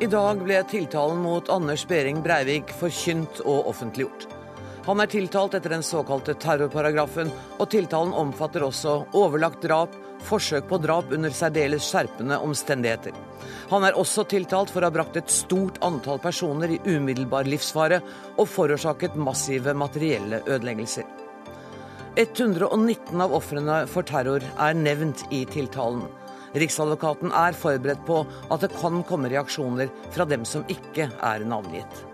I dag ble tiltalen mot Anders Behring Breivik forkynt og offentliggjort. Han er tiltalt etter den såkalte terrorparagrafen, og tiltalen omfatter også overlagt drap, forsøk på drap under særdeles skjerpende omstendigheter. Han er også tiltalt for å ha brakt et stort antall personer i umiddelbar livsfare og forårsaket massive materielle ødeleggelser. 119 av ofrene for terror er nevnt i tiltalen. Riksadvokaten er forberedt på at det kan komme reaksjoner fra dem som ikke er navngitt.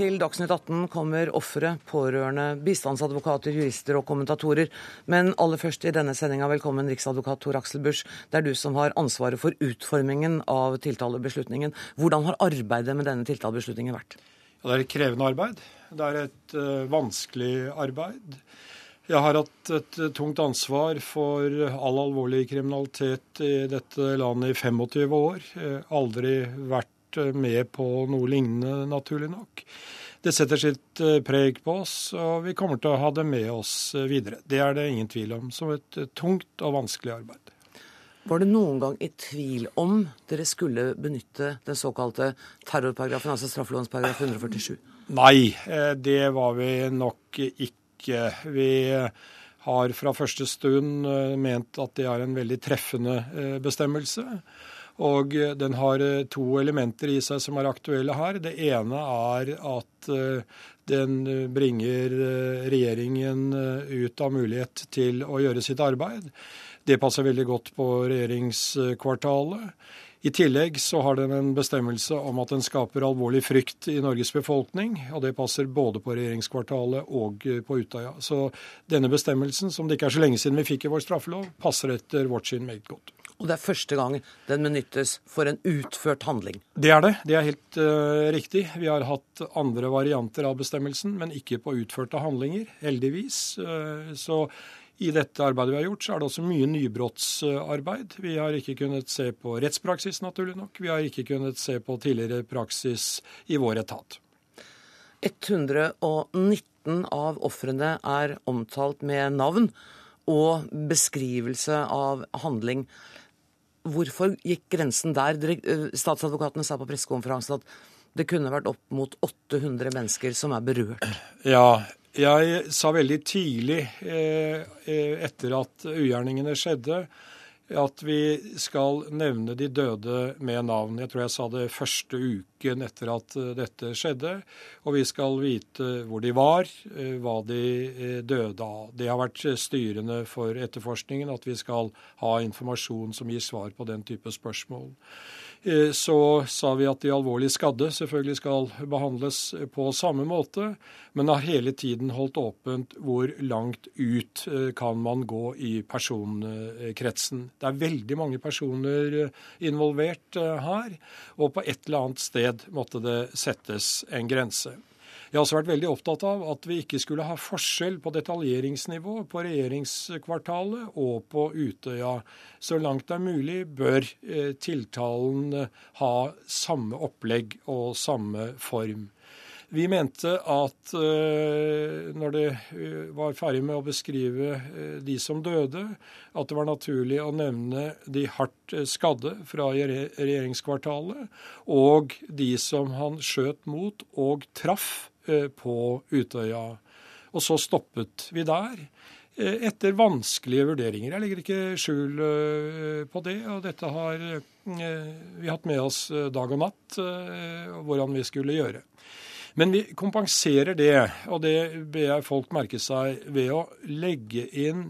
Til Dagsnytt 18 kommer ofre, pårørende, bistandsadvokater, jurister og kommentatorer. Men aller først i denne sendinga, velkommen riksadvokat Tor Aksel Busch. Det er du som har ansvaret for utformingen av tiltalebeslutningen. Hvordan har arbeidet med denne tiltalebeslutningen vært? Ja, det er et krevende arbeid. Det er et uh, vanskelig arbeid. Jeg har hatt et uh, tungt ansvar for all alvorlig kriminalitet i dette landet i 25 år. Aldri vært eh, med på noe lignende, naturlig nok. Det setter sitt preg på oss, og vi kommer til å ha det med oss videre. Det er det ingen tvil om, som et tungt og vanskelig arbeid. Var det noen gang i tvil om dere skulle benytte den såkalte terrorparagrafen, altså straffelovens paragraf 147? Nei, eh, det var vi nok ikke. Vi har fra første stund eh, ment at det er en veldig treffende eh, bestemmelse. Og den har to elementer i seg som er aktuelle her. Det ene er at den bringer regjeringen ut av mulighet til å gjøre sitt arbeid. Det passer veldig godt på regjeringskvartalet. I tillegg så har den en bestemmelse om at den skaper alvorlig frykt i Norges befolkning. og Det passer både på regjeringskvartalet og på Utøya. Så denne bestemmelsen, som det ikke er så lenge siden vi fikk i vår straffelov, passer etter vårt syn meget godt. Og det er første gang den benyttes for en utført handling? Det er det. Det er helt uh, riktig. Vi har hatt andre varianter av bestemmelsen, men ikke på utførte handlinger, heldigvis. Uh, så i dette arbeidet vi har gjort, så er det også mye nybrottsarbeid. Vi har ikke kunnet se på rettspraksis, naturlig nok. Vi har ikke kunnet se på tidligere praksis i vår etat. 119 av ofrene er omtalt med navn og beskrivelse av handling. Hvorfor gikk grensen der? Statsadvokatene sa på pressekonferansen at det kunne vært opp mot 800 mennesker som er berørt. Ja, jeg sa veldig tidlig eh, eh, etter at ugjerningene skjedde, at vi skal nevne de døde med navn. Jeg tror jeg sa det første uken etter at eh, dette skjedde. Og vi skal vite hvor de var, hva de døde av. Det har vært styrende for etterforskningen at vi skal ha informasjon som gir svar på den type spørsmål. Eh, så sa vi at de alvorlig skadde selvfølgelig skal behandles på samme måte, men har hele tiden holdt åpent hvor langt ut eh, kan man gå i personkretsen. Det er veldig mange personer eh, involvert her, og på et eller annet sted måtte det settes en grense. Jeg har også vært veldig opptatt av at vi ikke skulle ha forskjell på detaljeringsnivå på regjeringskvartalet og på Utøya. Så langt det er mulig bør eh, tiltalen eh, ha samme opplegg og samme form. Vi mente at uh, når det uh, var ferdig med å beskrive de som døde, at det var naturlig å nevne de hardt skadde fra regjeringskvartalet, og de som han skjøt mot og traff Eh, på Utøya. Og så stoppet vi der. Eh, etter vanskelige vurderinger. Jeg legger ikke skjul eh, på det. Og dette har vi hatt med oss dag og natt, hvordan vi skulle gjøre. Men vi kompenserer det, og det ber jeg folk merke seg, ved å legge inn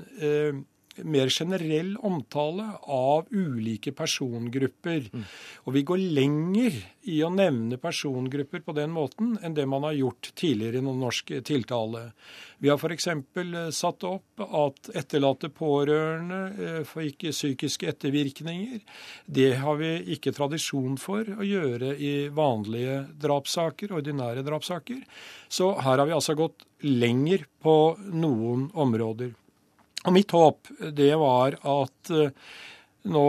mer generell omtale av ulike persongrupper. Mm. Og vi går lenger i å nevne persongrupper på den måten enn det man har gjort tidligere i noen norsk tiltale. Vi har f.eks. Eh, satt opp at etterlatte pårørende fikk får ikke psykiske ettervirkninger. Det har vi ikke tradisjon for å gjøre i vanlige drapssaker, ordinære drapssaker. Så her har vi altså gått lenger på noen områder. Og mitt håp det var at eh, nå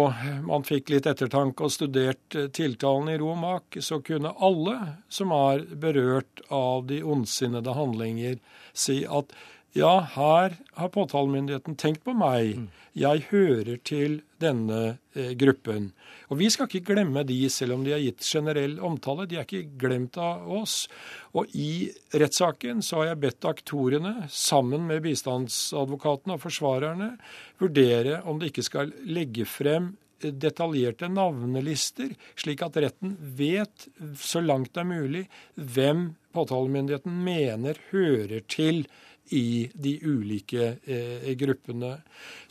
man fikk litt ettertanke og studert eh, tiltalen i Romak, så kunne alle som er berørt av de ondsinnede handlinger, si at ja, her har påtalemyndigheten tenkt på meg. Mm. Jeg hører til denne eh, gruppen. Og vi skal ikke glemme de, selv om de har gitt generell omtale. De er ikke glemt av oss. Og i rettssaken så har jeg bedt aktorene, sammen med bistandsadvokatene og forsvarerne, vurdere om det ikke skal legge frem detaljerte navnelister, slik at retten vet, så langt det er mulig, hvem påtalemyndigheten mener hører til i de ulike eh, gruppene.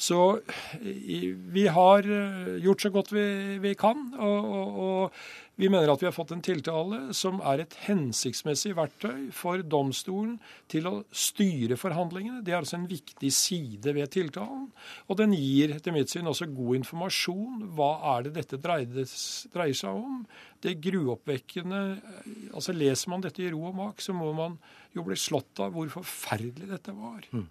Så vi har eh, gjort så godt vi, vi kan. Og, og, og, vi mener at vi har fått en tiltale som er et hensiktsmessig verktøy for domstolen til å styre forhandlingene. Det er altså en viktig side ved tiltalen. Og den gir etter mitt syn også god informasjon. Hva er det dette dreier, seg om? Det gruoppvekkende altså Leser man dette i ro og mak, så må man jo bli slått av hvor forferdelig dette var. Mm.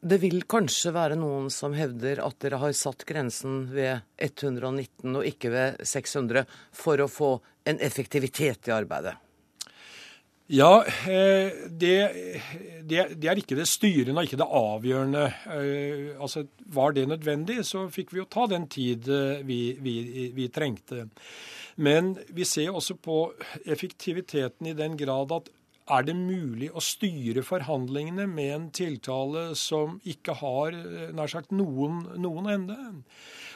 Det vil kanskje være noen som hevder at dere har satt grensen ved 119 og ikke ved 600 for å få en effektivitet i arbeidet? Ja, eh, det, det, det, er ikke det styrende og ikke det avgjørende. Eh, altså, Var det nødvendig, så fikk vi jo ta den tid eh, vi, vi, vi trengte. Men vi ser også på effektiviteten i den grad at er det mulig å styre forhandlingene med en tiltale som ikke har eh, nær sagt noen, noen ende?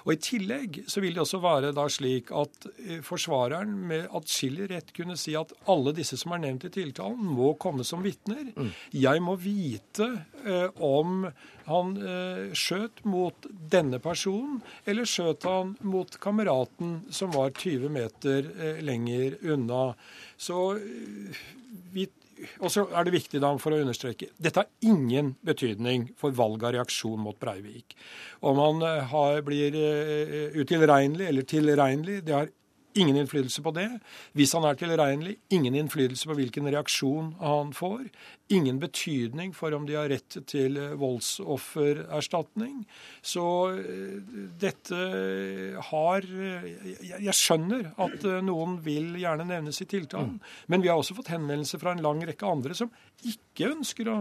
Og I tillegg så vil det også være da slik at eh, forsvareren med atskillig rett kunne si at alle disse som er nevnt i tiltalen, må komme som vitner. Mm. Jeg må vite eh, om han eh, skjøt mot denne personen, eller skjøt han mot kameraten som var 20 meter eh, lenger unna. Så eh, vi og så er det viktig da for å understreke dette har ingen betydning for valg av reaksjon mot Breivik. Om han eh, har, blir utilregnelig eller tilregnelig, det har Ingen innflytelse på det. Hvis han er tilregnelig, ingen innflytelse på hvilken reaksjon han får. Ingen betydning for om de har rett til eh, voldsoffererstatning. Så eh, dette har Jeg skjønner at eh, noen vil gjerne nevnes i tiltalen, mm. men vi har også fått henvendelser fra en lang rekke andre som ikke ønsker å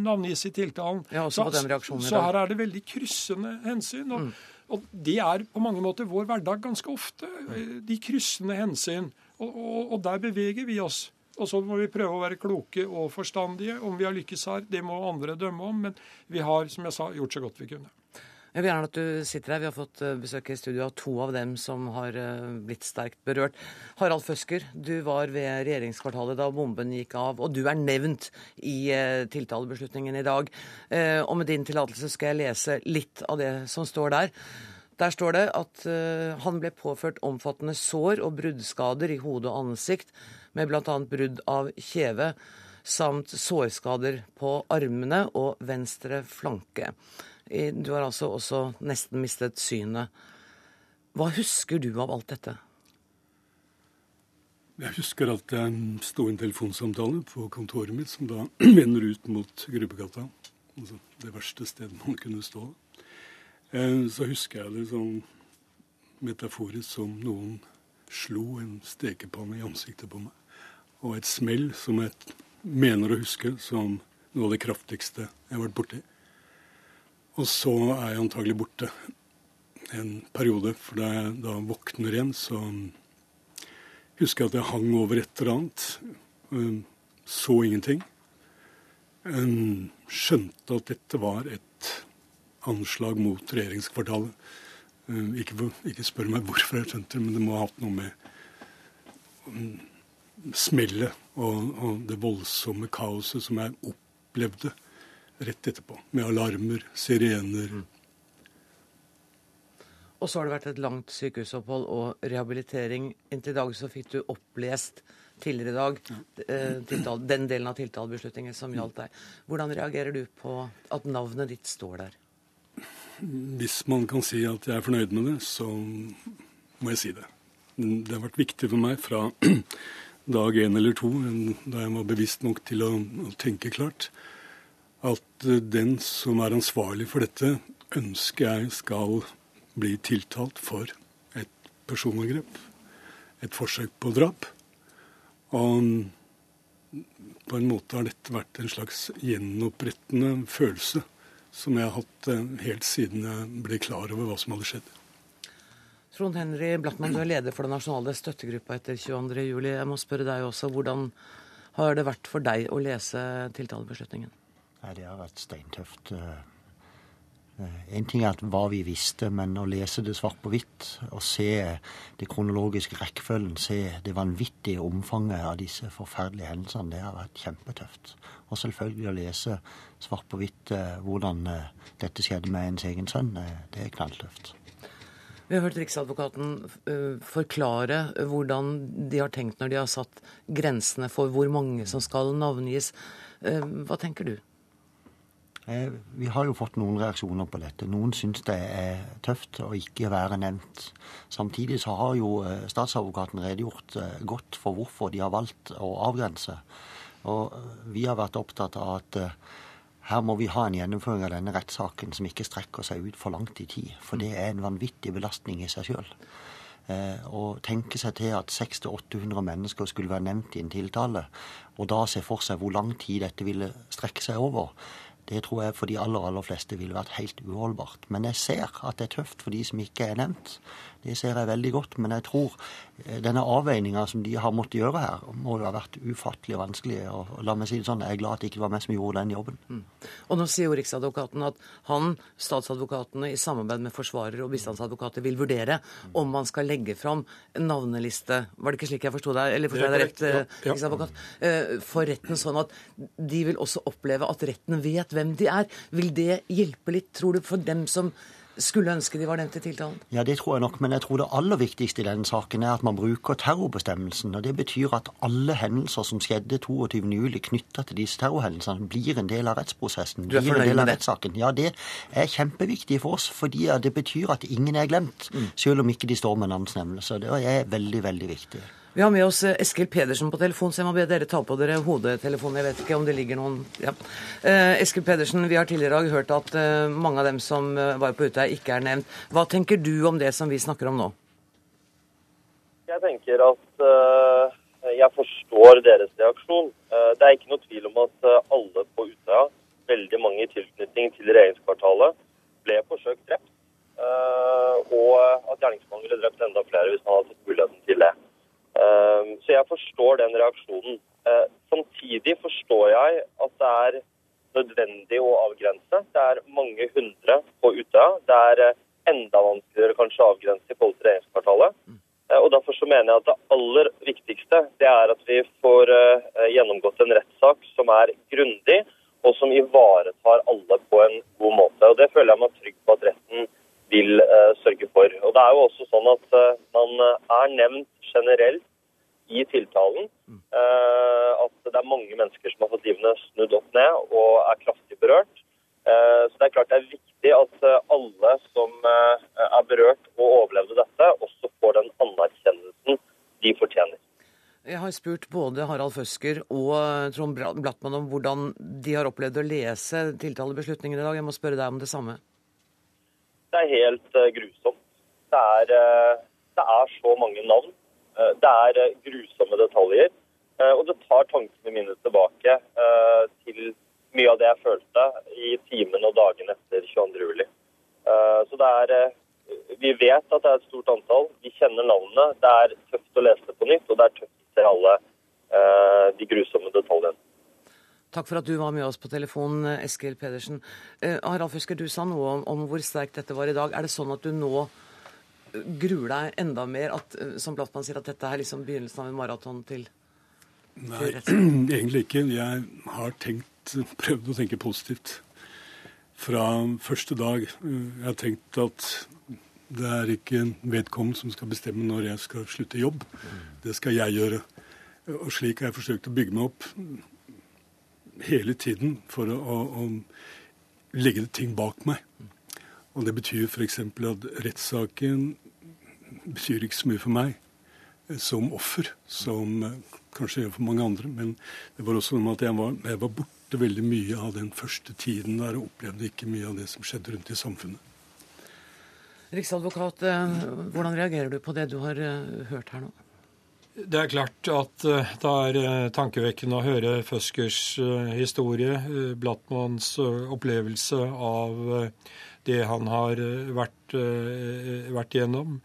navngis i tiltalen. Så, så, her er det veldig kryssende hensyn. og mm. Og det er på mange måter vår hverdag ganske ofte. De kryssende hensyn. Og, og, og, der beveger vi oss. Og så må vi prøve å være kloke og forstandige. Om vi har lykkes her, det må andre dømme om. Men vi har, som jeg sa, gjort så godt vi kunne. Jeg vil gjerne at du sitter her. Vi har fått eh, besøk i studio av to av dem som har eh, blitt sterkt berørt. Harald Føsker, du var ved regjeringskvartalet da bomben gikk av, og du er nevnt i eh, tiltalebeslutningen i dag. Og med din tillatelse skal jeg lese litt av det som står der. Der står det at han ble påført omfattende sår og bruddskader i hode og ansikt, med bl.a. brudd av kjeve samt sårskader på armene og venstre flanke. Du har altså også nesten mistet synet. Hva husker du av alt dette? Jeg husker at jeg sto i en telefonsamtale på kontoret mitt som da vender ut mot Grubbegata. Altså det verste stedet man kunne stå. Eh, så husker jeg det sånn metaforisk som noen slo en stekepanne i ansiktet på meg. Og et smell som jeg mener å huske som noe av det kraftigste jeg har vært borti. Og så er jeg antagelig borte en periode, for da jeg da våkner igjen, så husker jeg at jeg hang over et eller annet. Um, så ingenting. Um, skjønte at dette var et anslag mot regjeringskvartalet. Um, ikke, ikke spør meg hvorfor jeg skjønte det, men det må ha hatt noe med smellet og, og det voldsomme kaoset som jeg opplevde rett etterpå. Med alarmer, sirener. Mm. Og så har det vært et langt sykehusopphold og rehabilitering. Inntil i dag så fikk du opplest tidligere i dag. Eh, den delen av tiltalebeslutningen som gjaldt deg. Hvordan reagerer du på at navnet ditt står der? Hvis man kan si at jeg er fornøyd med det, så må jeg si det. Det har vært viktig for meg fra dag én eller to, da jeg var bevisst nok til å, å tenke klart, at den som er ansvarlig for dette, ønsker jeg skal bli tiltalt for et personangrep, et forsøk på drap. Og på en måte har dette vært en slags gjenopprettende følelse som jeg har hatt eh, helt siden jeg ble klar over hva som hadde skjedd. Trond Henry Blattmann, du er leder for den nasjonale støttegruppa etter 22.07. Jeg må spørre deg også, hvordan har det vært for deg å lese tiltalebeslutningen? Nei, Det har vært steintøft. Eh, en ting er hva vi visste, men å lese det svart på hvitt og se det kronologiske rekkefølgen, se det vanvittige omfanget av disse forferdelige hendelsene, det har vært kjempetøft. Og selvfølgelig å lese svart på hvitt eh, hvordan eh, dette skjedde med ens egen sønn, det er knalltøft. Vi har hørt Riksadvokaten forklare hvordan de har tenkt når de har satt grensene for hvor mange som skal navngis. Hva tenker du? Eh, vi har jo fått noen reaksjoner på dette. Noen syns det er tøft å ikke være nevnt. Samtidig så har jo eh, statsadvokaten redegjort eh, godt for hvorfor de har valgt å avgrense. Og vi har vært opptatt av at her må vi ha en gjennomføring av denne rettssaken som ikke strekker seg ut for langt i tid. For det er en vanvittig belastning i seg sjøl. Å tenke seg til at 600-800 mennesker skulle være nevnt i en tiltale, og da se for seg hvor lang tid dette ville strekke seg over, det tror jeg for de aller, aller fleste ville vært helt uholdbart. Men jeg ser at det er tøft for de som ikke er nevnt. Det ser jeg veldig godt. Men jeg tror eh, denne avveininga som de har måttet gjøre her, må jo ha vært ufattelig vanskelig. Og la meg si det sånn, jeg er glad at det ikke var meg som gjorde den jobben. Mm. Og nå sier jo Riksadvokaten at han, statsadvokatene, i samarbeid med forsvarere og bistandsadvokater vil vurdere om man skal legge fram en navneliste. Var det ikke slik jeg forsto deg? Eller forstår jeg deg rett, ja, ja. Riksadvokat? Eh, for retten, sånn at de vil også oppleve at retten vet hvem de er. Vil det hjelpe litt, tror du, for dem som skulle ønske de var nevnt i tiltalen? Ja, det tror jeg nok. Men jeg tror det aller viktigste i denne saken er at man bruker terrorbestemmelsen. og Det betyr at alle hendelser som skjedde 22.07. knytta til disse terrorhendelsene, blir en del av rettsprosessen. Du er blir en del av rettssaken. Ja, det er kjempeviktig for oss. fordi det betyr at ingen er glemt, mm. selv om ikke de står med navnsnevnelse. Det er veldig, veldig viktig. Vi har med oss eh, Eskil Pedersen på telefon, så jeg må be dere ta på dere hodetelefonen. Jeg vet ikke om det ligger noen ja. eh, Eskil Pedersen, vi har tidligere hørt at eh, mange av dem som var på Utøya, ikke er nevnt. Hva tenker du om det som vi snakker om nå? Jeg tenker at uh, jeg forstår deres reaksjon. Uh, det er ikke noe tvil om at uh, alle på Utøya, veldig mange i tilknytning til regjeringskvartalet, ble forsøkt drept. og at gjerningsmannen ville drept enda flere hvis man hadde fått muligheten til det. Ehm, så jeg forstår den reaksjonen. Eh, samtidig forstår jeg at det er nødvendig å avgrense. Det er mange hundre på Utøya. Det er eh, enda vanskeligere kanskje å avgrense i forhold til regjeringskvartalet. Eh, og Derfor så mener jeg at det aller viktigste det er at vi får gjennomgått en rettssak som er grundig, og som ivaretar alle på en god måte. Og Det føler jeg meg trygg på at retten vil sørge for. Og Det er jo også sånn at man er nevnt generelt i tiltalen at det er mange mennesker som har fått livene snudd opp ned og er kraftig berørt. Så det er klart det er viktig at alle som er berørt og overlevde dette, også får den anerkjennelsen de fortjener. Jeg har spurt både Harald Føsker og Trond Blattmann om hvordan de har opplevd å lese tiltalebeslutningen i dag. Jeg må spørre deg om det samme. Det er helt grusomt. Det er, det er så mange navn. Eh, det er eh, grusomme detaljer. Eh, og det tar tankene mine tilbake til mye av det jeg følte i timene og dagene etter 22.07. Så det er Vi vet at det er et stort antall. Vi kjenner navnene. Det er tøft å lese det på nytt, og det er tøft å se alle de grusomme detaljene. Takk for at du var med oss på telefonen, Eskil Pedersen. Harald Fusker, du sa noe om, om hvor sterkt dette var i dag. Er det sånn at du nå gruer deg enda mer, at, eh, som Blattmann sier, at dette er liksom begynnelsen av en maraton til Nei, egentlig ikke. Jeg har tenkt, prøvd å tenke positivt fra første dag. Jeg har tenkt at det er ikke vedkommende som skal bestemme når jeg skal slutte jobb. Det skal jeg gjøre. Og slik har jeg forsøkt å bygge meg opp hele tiden for å, å, å legge ting bak meg. Og det betyr f.eks. at rettssaken betyr ikke så mye for meg eh, som offer, som eh, kanskje gjør for mange andre. Men det var også noe med at jeg var, jeg var borte veldig mye av den første tiden der og opplevde ikke mye av det som skjedde rundt i samfunnet. Riksadvokat, eh, hvordan reagerer du på det du har hørt her nå? Det er klart at eh, det er tankevekkende å høre Føskers historie, Blattmanns opplevelse av det han har vært, vært gjennom.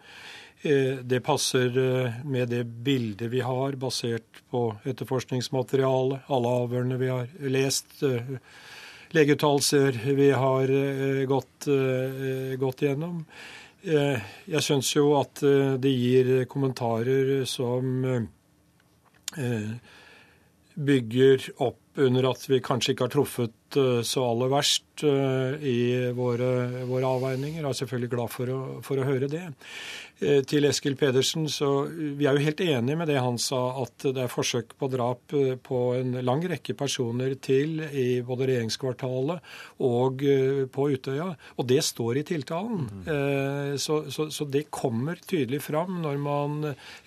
Det passer med det bildet vi har, basert på etterforskningsmateriale, alle avhørene vi har lest, legeuttalelser vi har gått, gått gjennom. Eh, jeg syns jo at eh, det gir kommentarer som eh, bygger opp under at vi kanskje ikke har truffet så aller verst i våre, våre avveininger. Jeg er selvfølgelig glad for å, for å høre det. Eh, til Eskil Pedersen, så vi er jo helt enige med det han sa, at det er forsøk på drap eh, på en lang rekke personer til i både regjeringskvartalet og eh, på Utøya. Og det står i tiltalen. Mm. Så, så, så, det kommer tydelig fram når man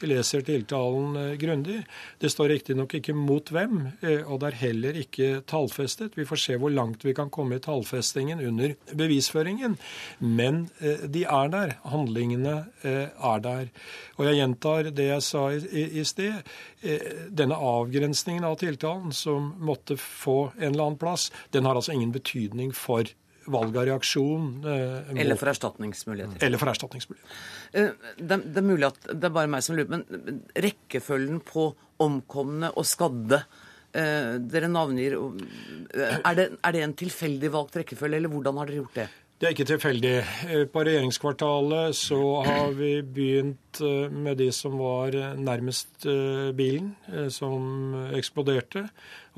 leser tiltalen grundig. Det står riktignok ikke mot hvem, og det er heller ikke tallfestet. Vi får se hvor langt vi kan komme i tallfestingen under bevisføringen. Men de er der. Handlingene er der. Og jeg gjentar det jeg sa i, sted. Eh, denne avgrensningen av tiltalen som måtte få en eller annen plass, den har altså ingen betydning for valg av reaksjon. Eh, eller for erstatningsmuligheter. Eller for erstatningsmuligheter. Eh, det, det, er mulig at det er bare meg som lurer, men rekkefølgen på omkomne og skadde eh, dere navngir er det, er det en tilfeldig valgt rekkefølge, eller hvordan har dere gjort det? Det er ikke tilfeldig. Eh, på regjeringskvartalet så har vi begynt eh, med de som var nærmest eh, bilen som eksploderte.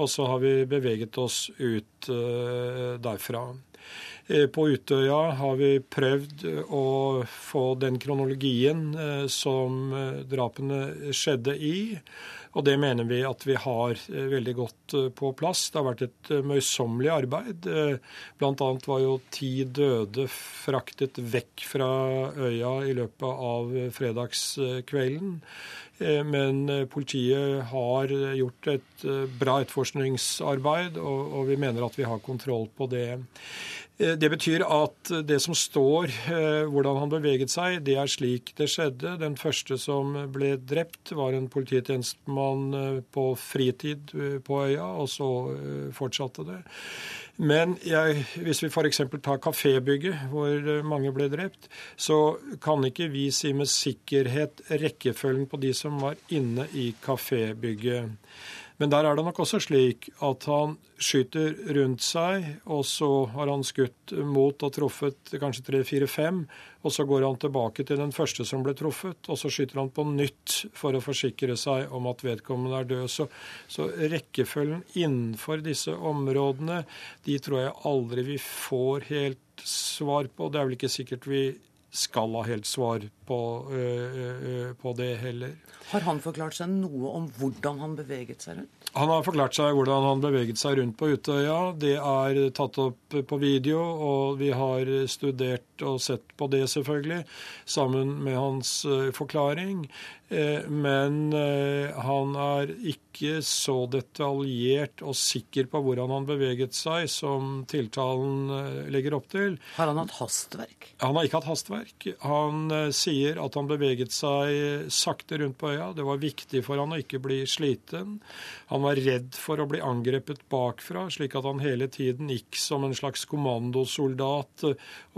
Og så har vi beveget oss ut derfra. På Utøya har vi prøvd å få den kronologien som drapene skjedde i. Og det mener vi at vi har eh, veldig godt eh, på plass. Det har vært et eh, møysommelig arbeid. Blant annet var jo ti døde fraktet vekk fra øya i løpet av fredagskvelden. Men politiet har gjort et bra etterforskningsarbeid, og vi mener at vi har kontroll på det. Eh, det betyr at det som står, eh, hvordan han beveget seg, det er slik det skjedde. Den første som ble drept, var en polititjenestemann eh, på fritid på øya, og så fortsatte det. Men jeg, hvis vi f.eks. tar kafébygget, hvor mange ble drept, så kan ikke vi si med sikkerhet rekkefølgen på de som var inne i kafébygget. Men der er det nok også slik at han skyter rundt seg, og så har han skutt mot og truffet kanskje tre, fire, fem. Og så går han tilbake til den første som ble truffet, og så skyter han på nytt for å forsikre seg om at vedkommende er død. Så, så rekkefølgen innenfor disse områdene, de tror jeg aldri vi får helt svar på. Det er vel ikke sikkert vi skal ha helt svar på, øh, på, det heller. Har han forklart seg noe om hvordan han beveget seg rundt? Han har forklart seg hvordan han beveget seg rundt på Utøya. Det er tatt opp på video, og vi har studert og sett på det, selvfølgelig, sammen med hans forklaring. Eh, men eh, han er ikke så detaljert og sikker på hvordan han beveget seg, som tiltalen eh, legger opp til. Har han hatt hastverk? Han har ikke hatt hastverk. Han sier at han beveget seg sakte rundt på øya. Det var viktig for han å ikke bli sliten. Han var redd for å bli angrepet bakfra, slik at han hele tiden gikk som en slags kommandosoldat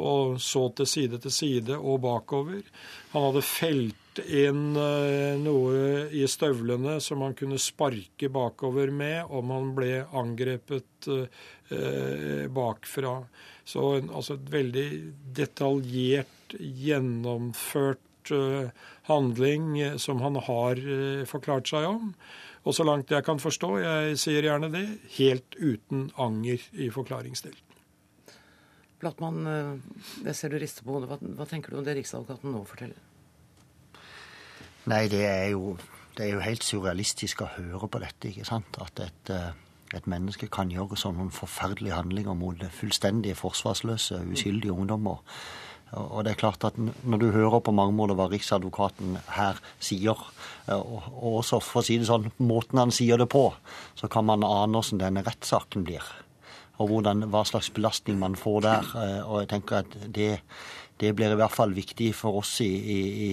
og så til side til side og bakover. Han hadde felt inn eh, noe i støvlene som han kunne sparke bakover med om han ble angrepet eh, bakfra. Så altså et veldig detaljert, gjennomført eh, handling som han har forklart seg om. Og så langt jeg kan forstå, jeg sier gjerne det, helt uten anger i forklaringsdelen. Blattmann, jeg ser du rister på hodet. Hva, hva tenker du om det Riksadvokaten nå forteller? Nei, det er jo, det er jo helt surrealistisk å høre på dette. ikke sant? At et, eh, et menneske kan gjøre sånne forferdelige handlinger mot fullstendig forsvarsløse, uskyldige ungdommer. Og det er klart at Når du hører på mange måter hva Riksadvokaten her sier, og også for å si det sånn, måten han sier det på, så kan man ane hvordan denne rettssaken blir. Og hvordan, hva slags belastning man får der. Og jeg tenker at det, det blir i hvert fall viktig for oss i, i,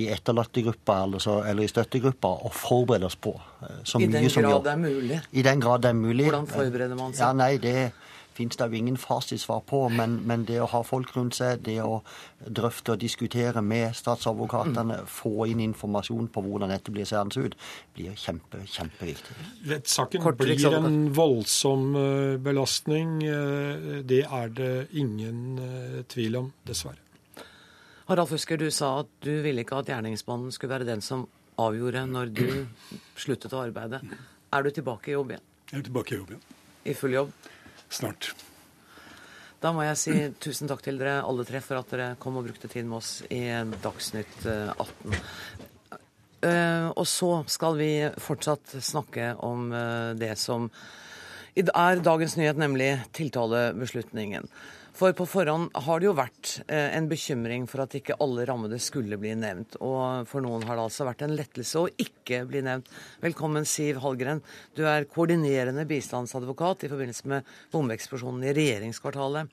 i etterlattegruppa eller, eller, i støttegruppa å forberede oss på. Så I den grad det er mulig? I den grad det er mulig. Hvordan forbereder man seg? Ja, nei, det finnes det jo ingen fasitsvar på, men, men, det å ha folk rundt seg, det å drøfte og diskutere med statsadvokatene, mm. få inn informasjon på hvordan dette blir seende ut, blir kjempe, kjempeviktig. Rettssaken blir en voldsom eh, belastning. Eh, det er det ingen eh, tvil om, dessverre. Harald Fusker, du sa at du ville ikke at gjerningsmannen skulle være den som avgjorde når du sluttet å arbeide. Er du tilbake i jobb igjen? Jeg er tilbake i jobb igjen. I full jobb? Snart. Da må jeg si tusen takk til dere alle tre for at dere kom og brukte tid med oss i Dagsnytt 18. Eh, eh, og så skal vi fortsatt snakke om eh, det som er dagens nyhet, nemlig tiltalebeslutningen. For på forhånd har det jo vært eh, en bekymring for at ikke alle rammede skulle bli nevnt. Og for noen har det altså vært en lettelse å ikke bli nevnt. Velkommen, Siv Hallgren. Du er koordinerende bistandsadvokat i forbindelse med bombeeksplosjonen i regjeringskvartalet.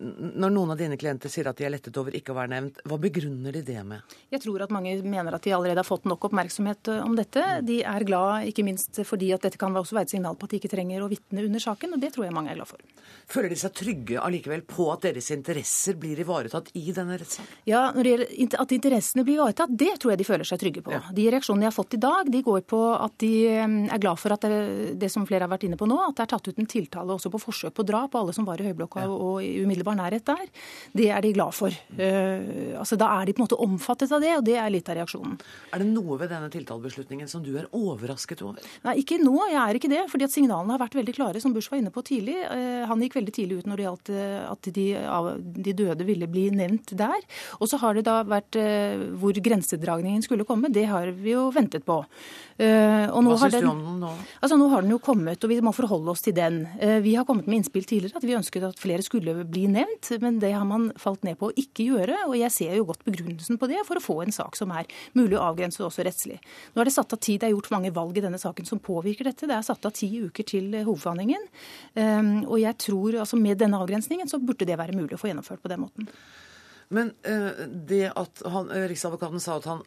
Når noen av dine klienter sier at de er lettet over ikke å være nevnt, hva begrunner de det med? Jeg tror at mange mener at de allerede har fått nok oppmerksomhet eh, om dette. De er glad ikke minst fordi at dette kan også være et signal på at de ikke trenger å vitne under saken, og det tror jeg mange er glad for. Føler de seg trygge allikevel på at deres interesser blir ivaretatt i denne rettssaken? Ja, at interessene blir ivaretatt, det tror jeg de føler seg trygge på. Ja. De reaksjonene jeg har fått i dag, de går på at de eh, er glad for at det, det som flere har vært inne på nå, at det er tatt ut en tiltale også på forsøk på drap på alle som var i høyblokka ja. og i umiddelbar nærhet der, det er de glad for. Uh, altså, da er de på en måte omfattet av det, og det er litt av reaksjonen. Er det noe ved denne tiltalebeslutningen som du er overrasket over? Nei, ikke nå. Jeg er ikke det. fordi at signalene har vært veldig klare, som Bush var inne på tidlig. Uh, han gikk veldig tidlig ut når det gjaldt uh, at de, de, døde ville bli nevnt der. Og så har det da vært hvor grensedragningen skulle komme. Det har vi jo ventet på. Hva syns du om den nå? Altså, nå har den jo kommet, og vi må forholde oss til den. Vi har kommet med innspill tidligere at vi ønsket at flere skulle bli nevnt men det har man falt ned på å ikke gjøre. Og jeg ser jo godt begrunnelsen på det, for å få en sak som er mulig å avgrense også rettslig. Nå er det satt av tid, det er gjort mange valg i denne saken som påvirker dette. Det er satt av ti uker til hovedforhandlingen. Ehm, og jeg tror altså med denne avgrensningen så burde det være mulig å få gjennomført på den måten. Men det at han, Riksadvokaten sa at han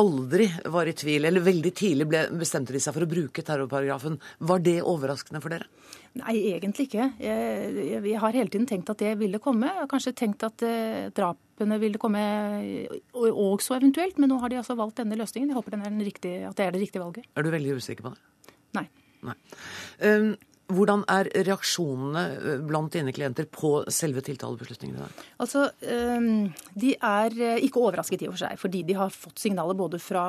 aldri var i tvil, eller veldig tidlig ble, bestemte de seg for å bruke terrorparagrafen. Var det overraskende for dere? Nei, egentlig ikke. Jeg, jeg, har hele tiden tenkt at det ville komme. Jeg har kanskje tenkt at eh, drapene ville komme også eventuelt, men nå har de altså valgt denne løsningen. Jeg håper riktige, at det er det riktige valget. Er du veldig usikker på det? Nei. Nei. Um, hvordan er reaksjonene eh, blant dine klienter på selve tiltalebeslutningene? Altså, ehm, De er eh, ikke overrasket i og for seg, fordi de har fått signaler både fra,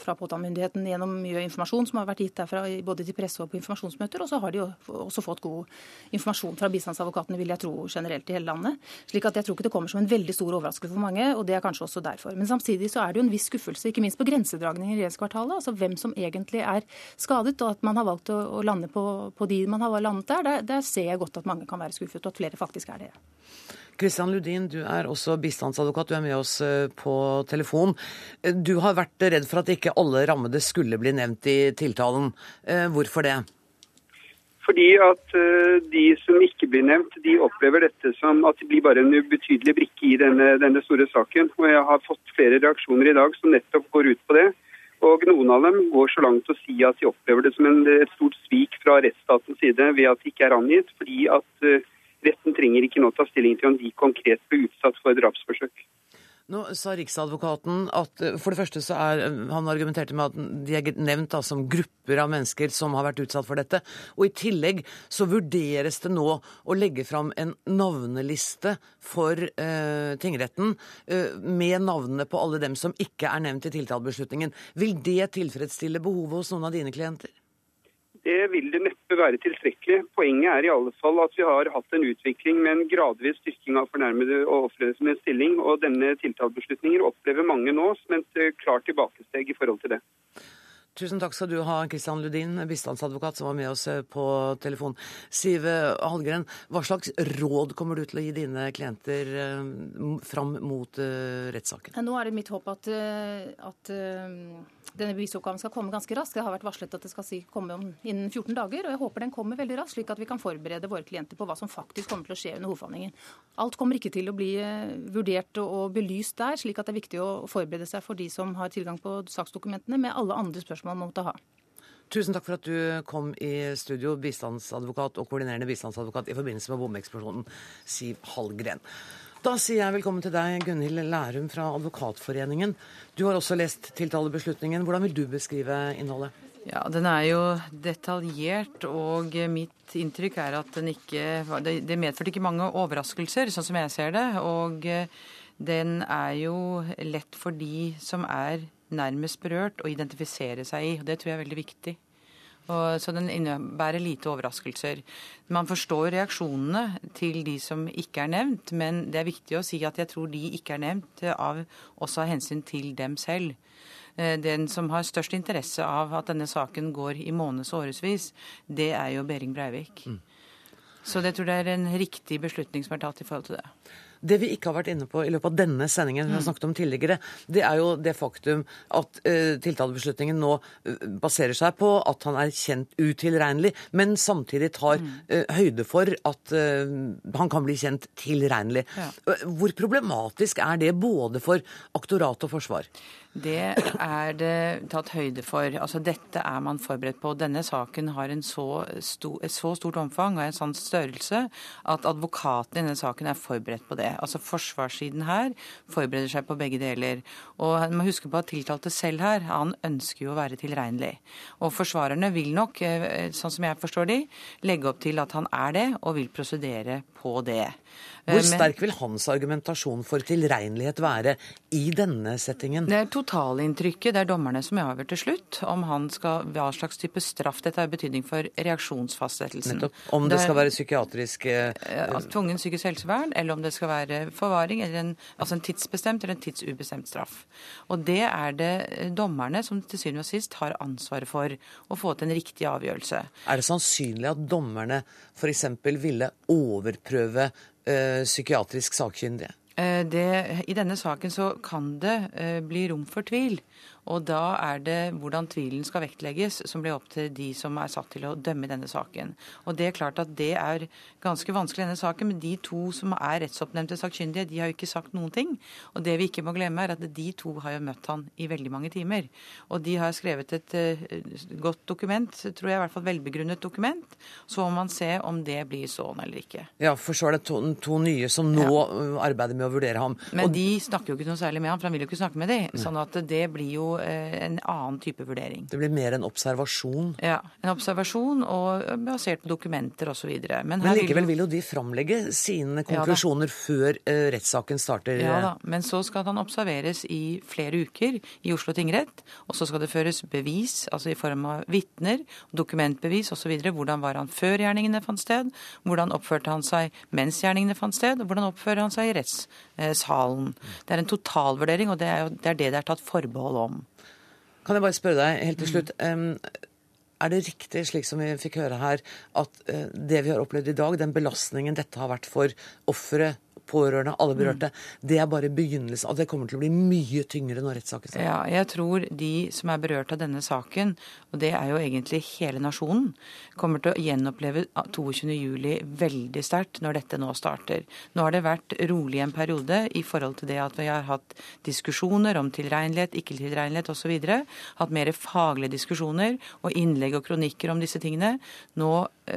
fra påtalemyndigheten gjennom mye informasjon som har vært gitt derfra både til presse og på informasjonsmøter, og så har de også fått god informasjon fra bistandsadvokatene, vil jeg tro, generelt i hele landet. slik at jeg tror ikke det kommer som en veldig stor overraskelse for mange, og det er kanskje også derfor. Men samtidig så er det jo en viss skuffelse, ikke minst på grensedragningen i regjeringskvartalet, altså hvem som egentlig er skadet, og at man har valgt å, å lande på, på de man man har landet der, der, der ser jeg godt at mange kan være skuffet, og at flere faktisk er det. Kristian Ludin, du er også bistandsadvokat. Du er med oss eh, på telefon. Eh, du har vært redd for at ikke alle rammede skulle bli nevnt i tiltalen. Eh, hvorfor det? Fordi at de som ikke blir nevnt, de opplever dette som at de blir bare en ubetydelig brikke i denne, denne store saken. Og jeg har fått flere reaksjoner i dag som nettopp går ut på det. Og noen av dem går så langt å si at de opplever det som en, et stort svik fra rettsstatens side ved at de ikke er angitt, fordi at uh, retten trenger ikke nå ta stilling til om de konkret ble utsatt for drapsforsøk. Nå sa Riksadvokaten at eh, for det første så er eh, Han argumenterte med at de er nevnt da, som grupper av mennesker som har vært utsatt for dette. Og i tillegg så vurderes det nå å legge fram en navneliste for eh, tingretten eh, med navnene på alle dem som ikke er nevnt i tiltalebeslutningen. Vil det tilfredsstille behovet hos noen av dine klienter? Det vil det neppe være tilstrekkelig. Poenget er i alle fall at vi har hatt en utvikling med en gradvis styrking av fornærmede og ofre stilling. Og denne tiltalebeslutninger opplever mange nå som et eh, klart tilbakesteg i forhold til det. Tusen takk skal du ha, Kristian Ludin, bistandsadvokat som var med oss eh, på telefon. Siv Hallgren, hva slags råd kommer du til å gi dine klienter fram mot rettssaken? Nå er det mitt håp at, at denne bevisoppgaven skal komme ganske raskt. Det har vært varslet at det skal komme innen 14 dager, og jeg håper den kommer veldig raskt, slik at vi kan forberede våre klienter på hva som faktisk kommer til å skje under hovedforhandlingen. Alt kommer ikke til å bli vurdert og belyst der, slik at det er viktig å forberede seg for de som har tilgang på saksdokumentene, med alle andre spørsmål man måtte ha. Tusen takk for at du kom i studio, bistandsadvokat og koordinerende bistandsadvokat i forbindelse med bombeeksplosjonen, Siv Hallgren. Da sier jeg velkommen til deg, Gunhild Lærum fra Advokatforeningen. Du har også lest tiltalebeslutningen. Hvordan vil du beskrive innholdet? Ja, Den er jo detaljert, og mitt inntrykk er at den ikke Det medførte ikke mange overraskelser, sånn som jeg ser det. Og den er jo lett for de som er nærmest berørt, å identifisere seg i. og Det tror jeg er veldig viktig. Og, så den innebærer lite overraskelser. Man forstår reaksjonene til de som ikke er nevnt, men det er viktig å si at jeg tror de ikke er nevnt av, også av hensyn til dem selv. Eh, den som har størst interesse av at denne saken går i måneds- og årevis, det er jo Behring Breivik. Mm. Så det tror jeg er en riktig beslutning som er tatt i forhold til det. Det vi ikke har vært inne på i løpet av denne sendingen, vi har mm. snakket om tidligere, det er jo det faktum at uh, tiltalebeslutningen nå uh, baserer seg på at han er kjent utilregnelig, men samtidig tar uh, høyde for at han kan bli kjent tilregnelig. Ja. Hvor problematisk er det både for aktorat og forsvar? Det er det tatt høyde for. Altså Dette er man forberedt på. Denne saken har så stor, et så stort omfang og en sånn størrelse at advokaten i denne saken er forberedt på det. Altså Forsvarssiden her forbereder seg på begge deler. Og man må huske på at tiltalte selv her, han ønsker jo å være tilregnelig. Og forsvarerne vil nok, eh, sånn som jeg forstår de, legge opp til at han er det, og vil prosedere på det. Hvor eh, sterk vil hans argumentasjon for tilregnelighet være i denne settingen? Det er totalinntrykket. Det er dommerne som avgjør til slutt om han skal, hva slags type straff dette har betydning for reaksjonsfastsettelsen. Nettopp. Om det, det skal være psykiatrisk uh, Tvungen psykisk helsevern, eller om det skal være forvaring, eller en, altså en tidsbestemt eller en tidsubestemt straff. Og det er det dommerne som til syvende og sist har ansvaret for å få til en riktig avgjørelse. Er det sannsynlig at dommerne f.eks. ville overprøve eh, psykiatrisk sakkyndige? Eh, det, I denne saken så kan det eh, bli rom for tvil. Og da er det hvordan tvilen skal vektlegges, som blir opp til de som er satt til å dømme denne saken. Og det er klart at det er ganske vanskelig i denne saken, men de to som er rettsoppnevnte sakkyndige, de har jo ikke sagt noen ting. Og det vi ikke må glemme, er at de to har jo møtt han i veldig mange timer. Og de har skrevet et uh, godt dokument, tror jeg i hvert fall velbegrunnet dokument. Så må man se om det blir sånn eller ikke. Ja, for så er det to, to nye som nå ja. arbeider med å vurdere ham. Men og... de snakker jo ikke noe særlig med ham, for han vil jo ikke snakke med dem. Sånn at det blir jo Eh, en annen type vurdering. Det blir mer en observasjon? Ja, en observasjon og basert på dokumenter osv. Men, men likevel vil jo de framlegge sine konklusjoner ja, før uh, rettssaken starter? Ja da, men så skal han observeres i flere uker i Oslo tingrett. Og så skal det føres bevis, altså i form av vitner, dokumentbevis osv. Hvordan var han før gjerningene fant sted? Hvordan oppførte han seg mens gjerningene fant sted? Og hvordan oppfører han seg i rettssalen? Det er en totalvurdering, og det er, jo, det er det det er tatt forbehold om. Kan jeg bare spørre deg helt til slutt. Er det riktig, slik som vi fikk høre her, at eh, det vi har opplevd i dag, den belastningen dette har vært for offeret, pårørende, alle berørte. Mm. Det er bare begynnelsen. At det kommer til å bli mye tyngre når rettssaken starter. Ja, jeg tror de som er berørt av denne saken, og det er jo egentlig hele nasjonen, kommer til å gjenoppleve 22.07 veldig sterkt når dette nå starter. Nå har det vært rolig en periode i forhold til det at vi har hatt diskusjoner om tilregnelighet, ikke-tilregnelighet osv. Hatt mer faglige diskusjoner og innlegg og kronikker om disse tingene. Nå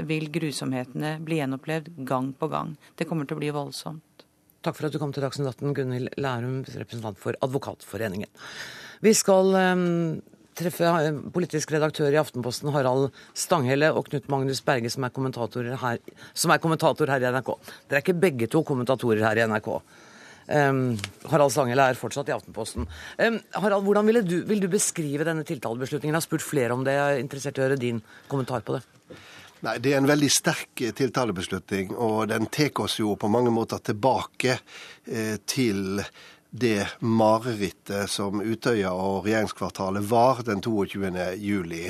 vil grusomhetene bli gjenopplevd gang på gang. Det kommer til å bli voldsomt. Takk for at du kom til Dagsnytt 18, Gunhild Lærum, representant for Advokatforeningen. Vi skal treffe politisk redaktør i Aftenposten Harald Stanghelle og Knut Magnus Berge, som er, her, som er kommentator her i NRK. Dere er ikke begge to kommentatorer her i NRK. Um, Harald Stanghelle er fortsatt i Aftenposten. Um, Harald, Hvordan du, vil du beskrive denne tiltalebeslutningen? Jeg har spurt flere om det. Jeg er interessert i å høre din kommentar på det. Nei, Det er en veldig sterk tiltalebeslutning, og den tar oss jo på mange måter tilbake eh, til det marerittet som Utøya og regjeringskvartalet var den 22. juli.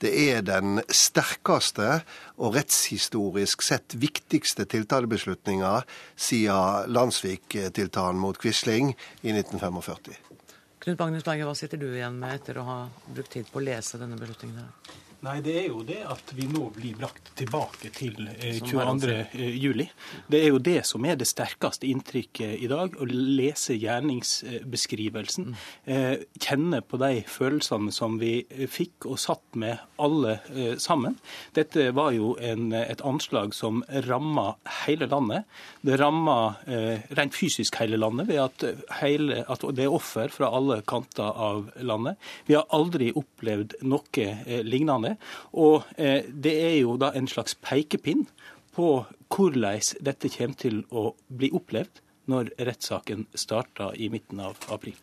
Det er den sterkeste og rettshistorisk sett viktigste tiltalebeslutninga siden Landsvik-tiltalen mot Quisling i 1945. Knut Magnus Berge, hva sitter du igjen med etter å ha brukt tid på å lese denne beslutningen? Nei, det er jo det at vi nå blir brakt tilbake til eh, 22. Eh, juli. Det er jo det som er det sterkeste inntrykket i dag. Å lese gjerningsbeskrivelsen. Eh, kjenne på de følelsene som vi fikk og satt med alle eh, sammen. Dette var jo en, et anslag som ramma hele landet. Det ramma eh, rent fysisk hele landet ved at, hele, at det er offer fra alle kanter av landet. Vi har aldri opplevd noe eh, lignende det. Og eh, det er jo da en slags pekepinn på hvordan dette kommer til å bli opplevd når rettssaken starter i midten av april.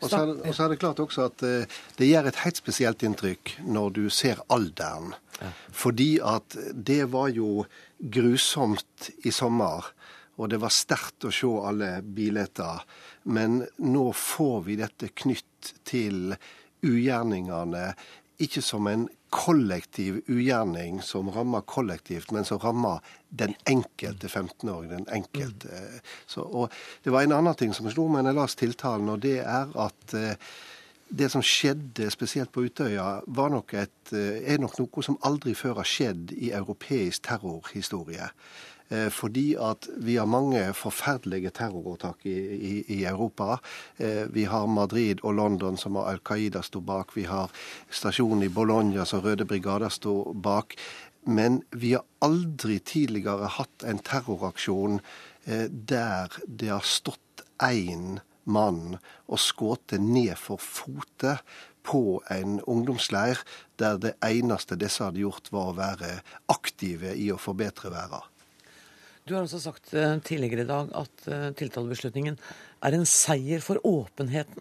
Og så, er, og så er det klart også at eh, det gjør et helt spesielt inntrykk når du ser alderen. Fordi at det var jo grusomt i sommer. Og det var sterkt å se alle bilder. Men nå får vi dette knytt til ugjerningene ikke som en kollektiv ugjerning som rammer kollektivt, men som rammer den enkelte 15-åringen. den enkelte. Så, og Det var en annen ting som slo meg da jeg leste tiltalen, og det er at eh, det som skjedde spesielt på Utøya, nok et, eh, er nok noe som aldri før har skjedd i europeisk terrorhistorie. Eh, fordi at vi har mange forferdelige terroråtak i, i, i, Europa. Eh, vi har Madrid og London som Al Qaida sto bak. Vi har stasjonen i Bologna som Røde brigader sto bak. Men vi har aldri tidligere hatt en terroraksjon eh, der det har stått én mann og skutt ned for fote på en ungdomsleir der det eneste disse hadde gjort, var å være aktive i å forbedre verden. Du har også sagt eh, tidligere i dag at eh, tiltalebeslutningen er en seier for åpenheten.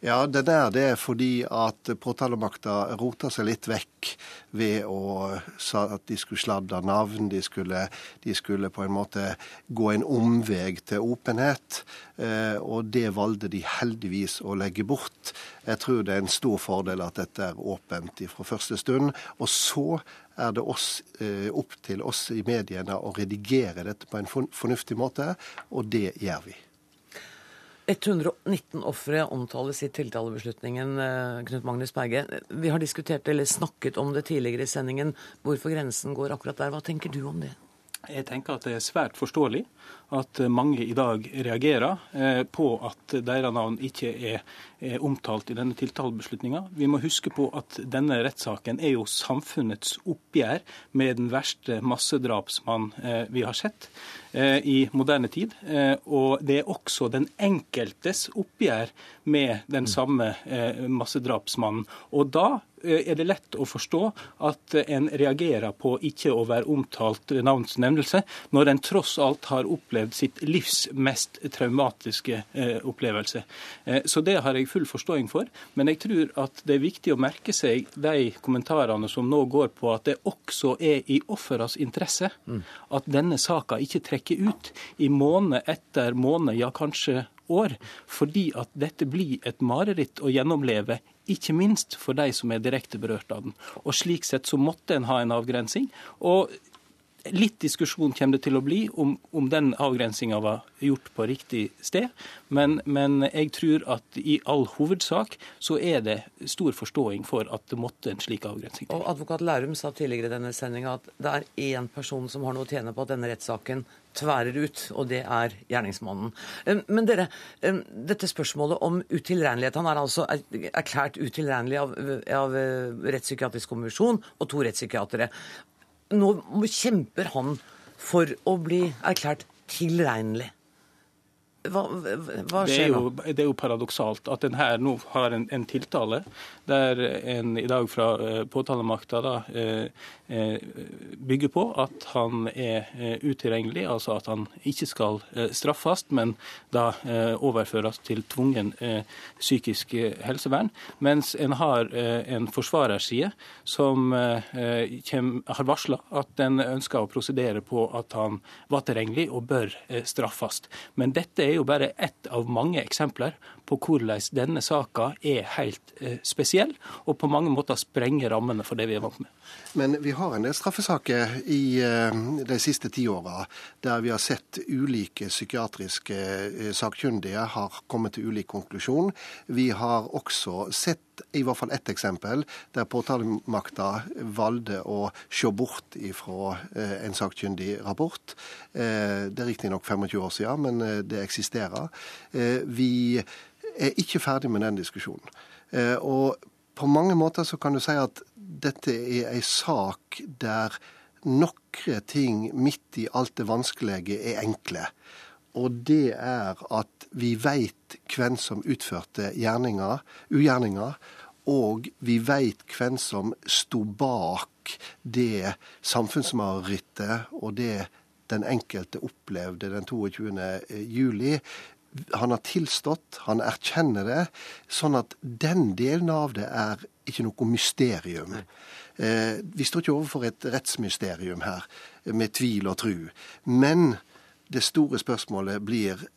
Ja, det der det er fordi at påtalemakta rota seg litt vekk ved å at de skulle sladde navn. De skulle, de skulle, på en måte gå en omveg til åpenhet. Eh, og det valgte de heldigvis å legge bort. Jeg tror det er en stor fordel at dette er åpent fra første stund. Og så er det oss, eh, opp til oss i mediene å redigere dette på en fornuftig måte, og det gjør vi. 119 ofre omtales i tiltalebeslutningen, eh, Knut Magnus Berge. Vi har diskutert eller snakket om det tidligere i sendingen, hvorfor grensen går akkurat der. Hva tenker du om det? Jeg tenker at det er svært forståelig at mange i dag reagerer eh, på at deres navn ikke er, omtalt i denne tiltalebeslutninga. Vi må huske på at denne rettssaken er jo samfunnets oppgjør med den verste massedrapsmann eh, vi har sett eh, i moderne tid. Og det er også den enkeltes oppgjør med den samme massedrapsmannen. Og da er det lett å forstå at en reagerer på ikke å være omtalt navns nevnelse, når en tross alt har opplevd sitt livs mest traumatiske eh, opplevelse. Eh, så det har jeg full forståing for. Men jeg tror at det er viktig å merke seg de kommentarene som nå går på at det også er i offeras interesse at denne saka ikke trekker ut i måned etter måned, ja kanskje år. Fordi at dette blir et mareritt å gjennomleve ikke minst for de som er direkte berørt av den. Og Slik sett så måtte en ha en avgrensing. Og Litt diskusjon kommer det til å bli om, om den avgrensinga var gjort på riktig sted. Men, men, jeg tror at i all hovedsak så er det stor forståing for at det måtte en slik avgrensing til. Og Advokat Lærum sa tidligere i denne sendinga at det er én person som har noe å tjene på at denne rettssaken tværer ut, og det er gjerningsmannen. Men dere, dette spørsmålet om utilregnelighet Han er altså erklært utilregnelig av, av Rettspsykiatrisk kommisjon og to rettspsykiatere nå kjemper han for å bli erklært tilregnelig. Hva, hva, skjer det jo. Det er jo paradoksalt at en her nå har en, en tiltale der en i dag fra uh, påtalemakta da, uh, uh, bygger på at han er utilregnelig, altså at han ikke skal straffes, men da overføres til tvungen psykisk helsevern. Mens en har en forsvarerside som har varsla at den ønsker å prosedere på at han var tilregnelig og bør straffes. Men dette er jo bare ett av mange eksempler på hvordan denne saka er helt eh, spesiell, og på mange måter sprenger rammene for det vi er vant med. Men vi har en del straffesaker i eh, de siste ti åra der vi har sett ulike psykiatriske eh, sakkyndige har kommet til ulik konklusjon. Vi har også sett i hvert fall ett eksempel der påtalemakta valgte å se bort ifra en sakkyndig rapport. Det er riktignok 25 år siden, men det eksisterer. Vi er ikke ferdig med den diskusjonen. Eh, og på mange måter så kan du si at dette er ei sak der noen ting midt i alt det vanskelige er enkle. Og det er at vi veit hvem som utførte gjerninger, ugjerninger, og vi veit hvem som sto bak det samfunnsmarerittet og det den enkelte opplevde den 22. juli han har tilstått, han erkjenner det. Sånn at den delen av det er ikke noe mysterium. Eh, vi står ikke overfor et rettsmysterium her, med tvil og tru. Men det store spørsmålet blir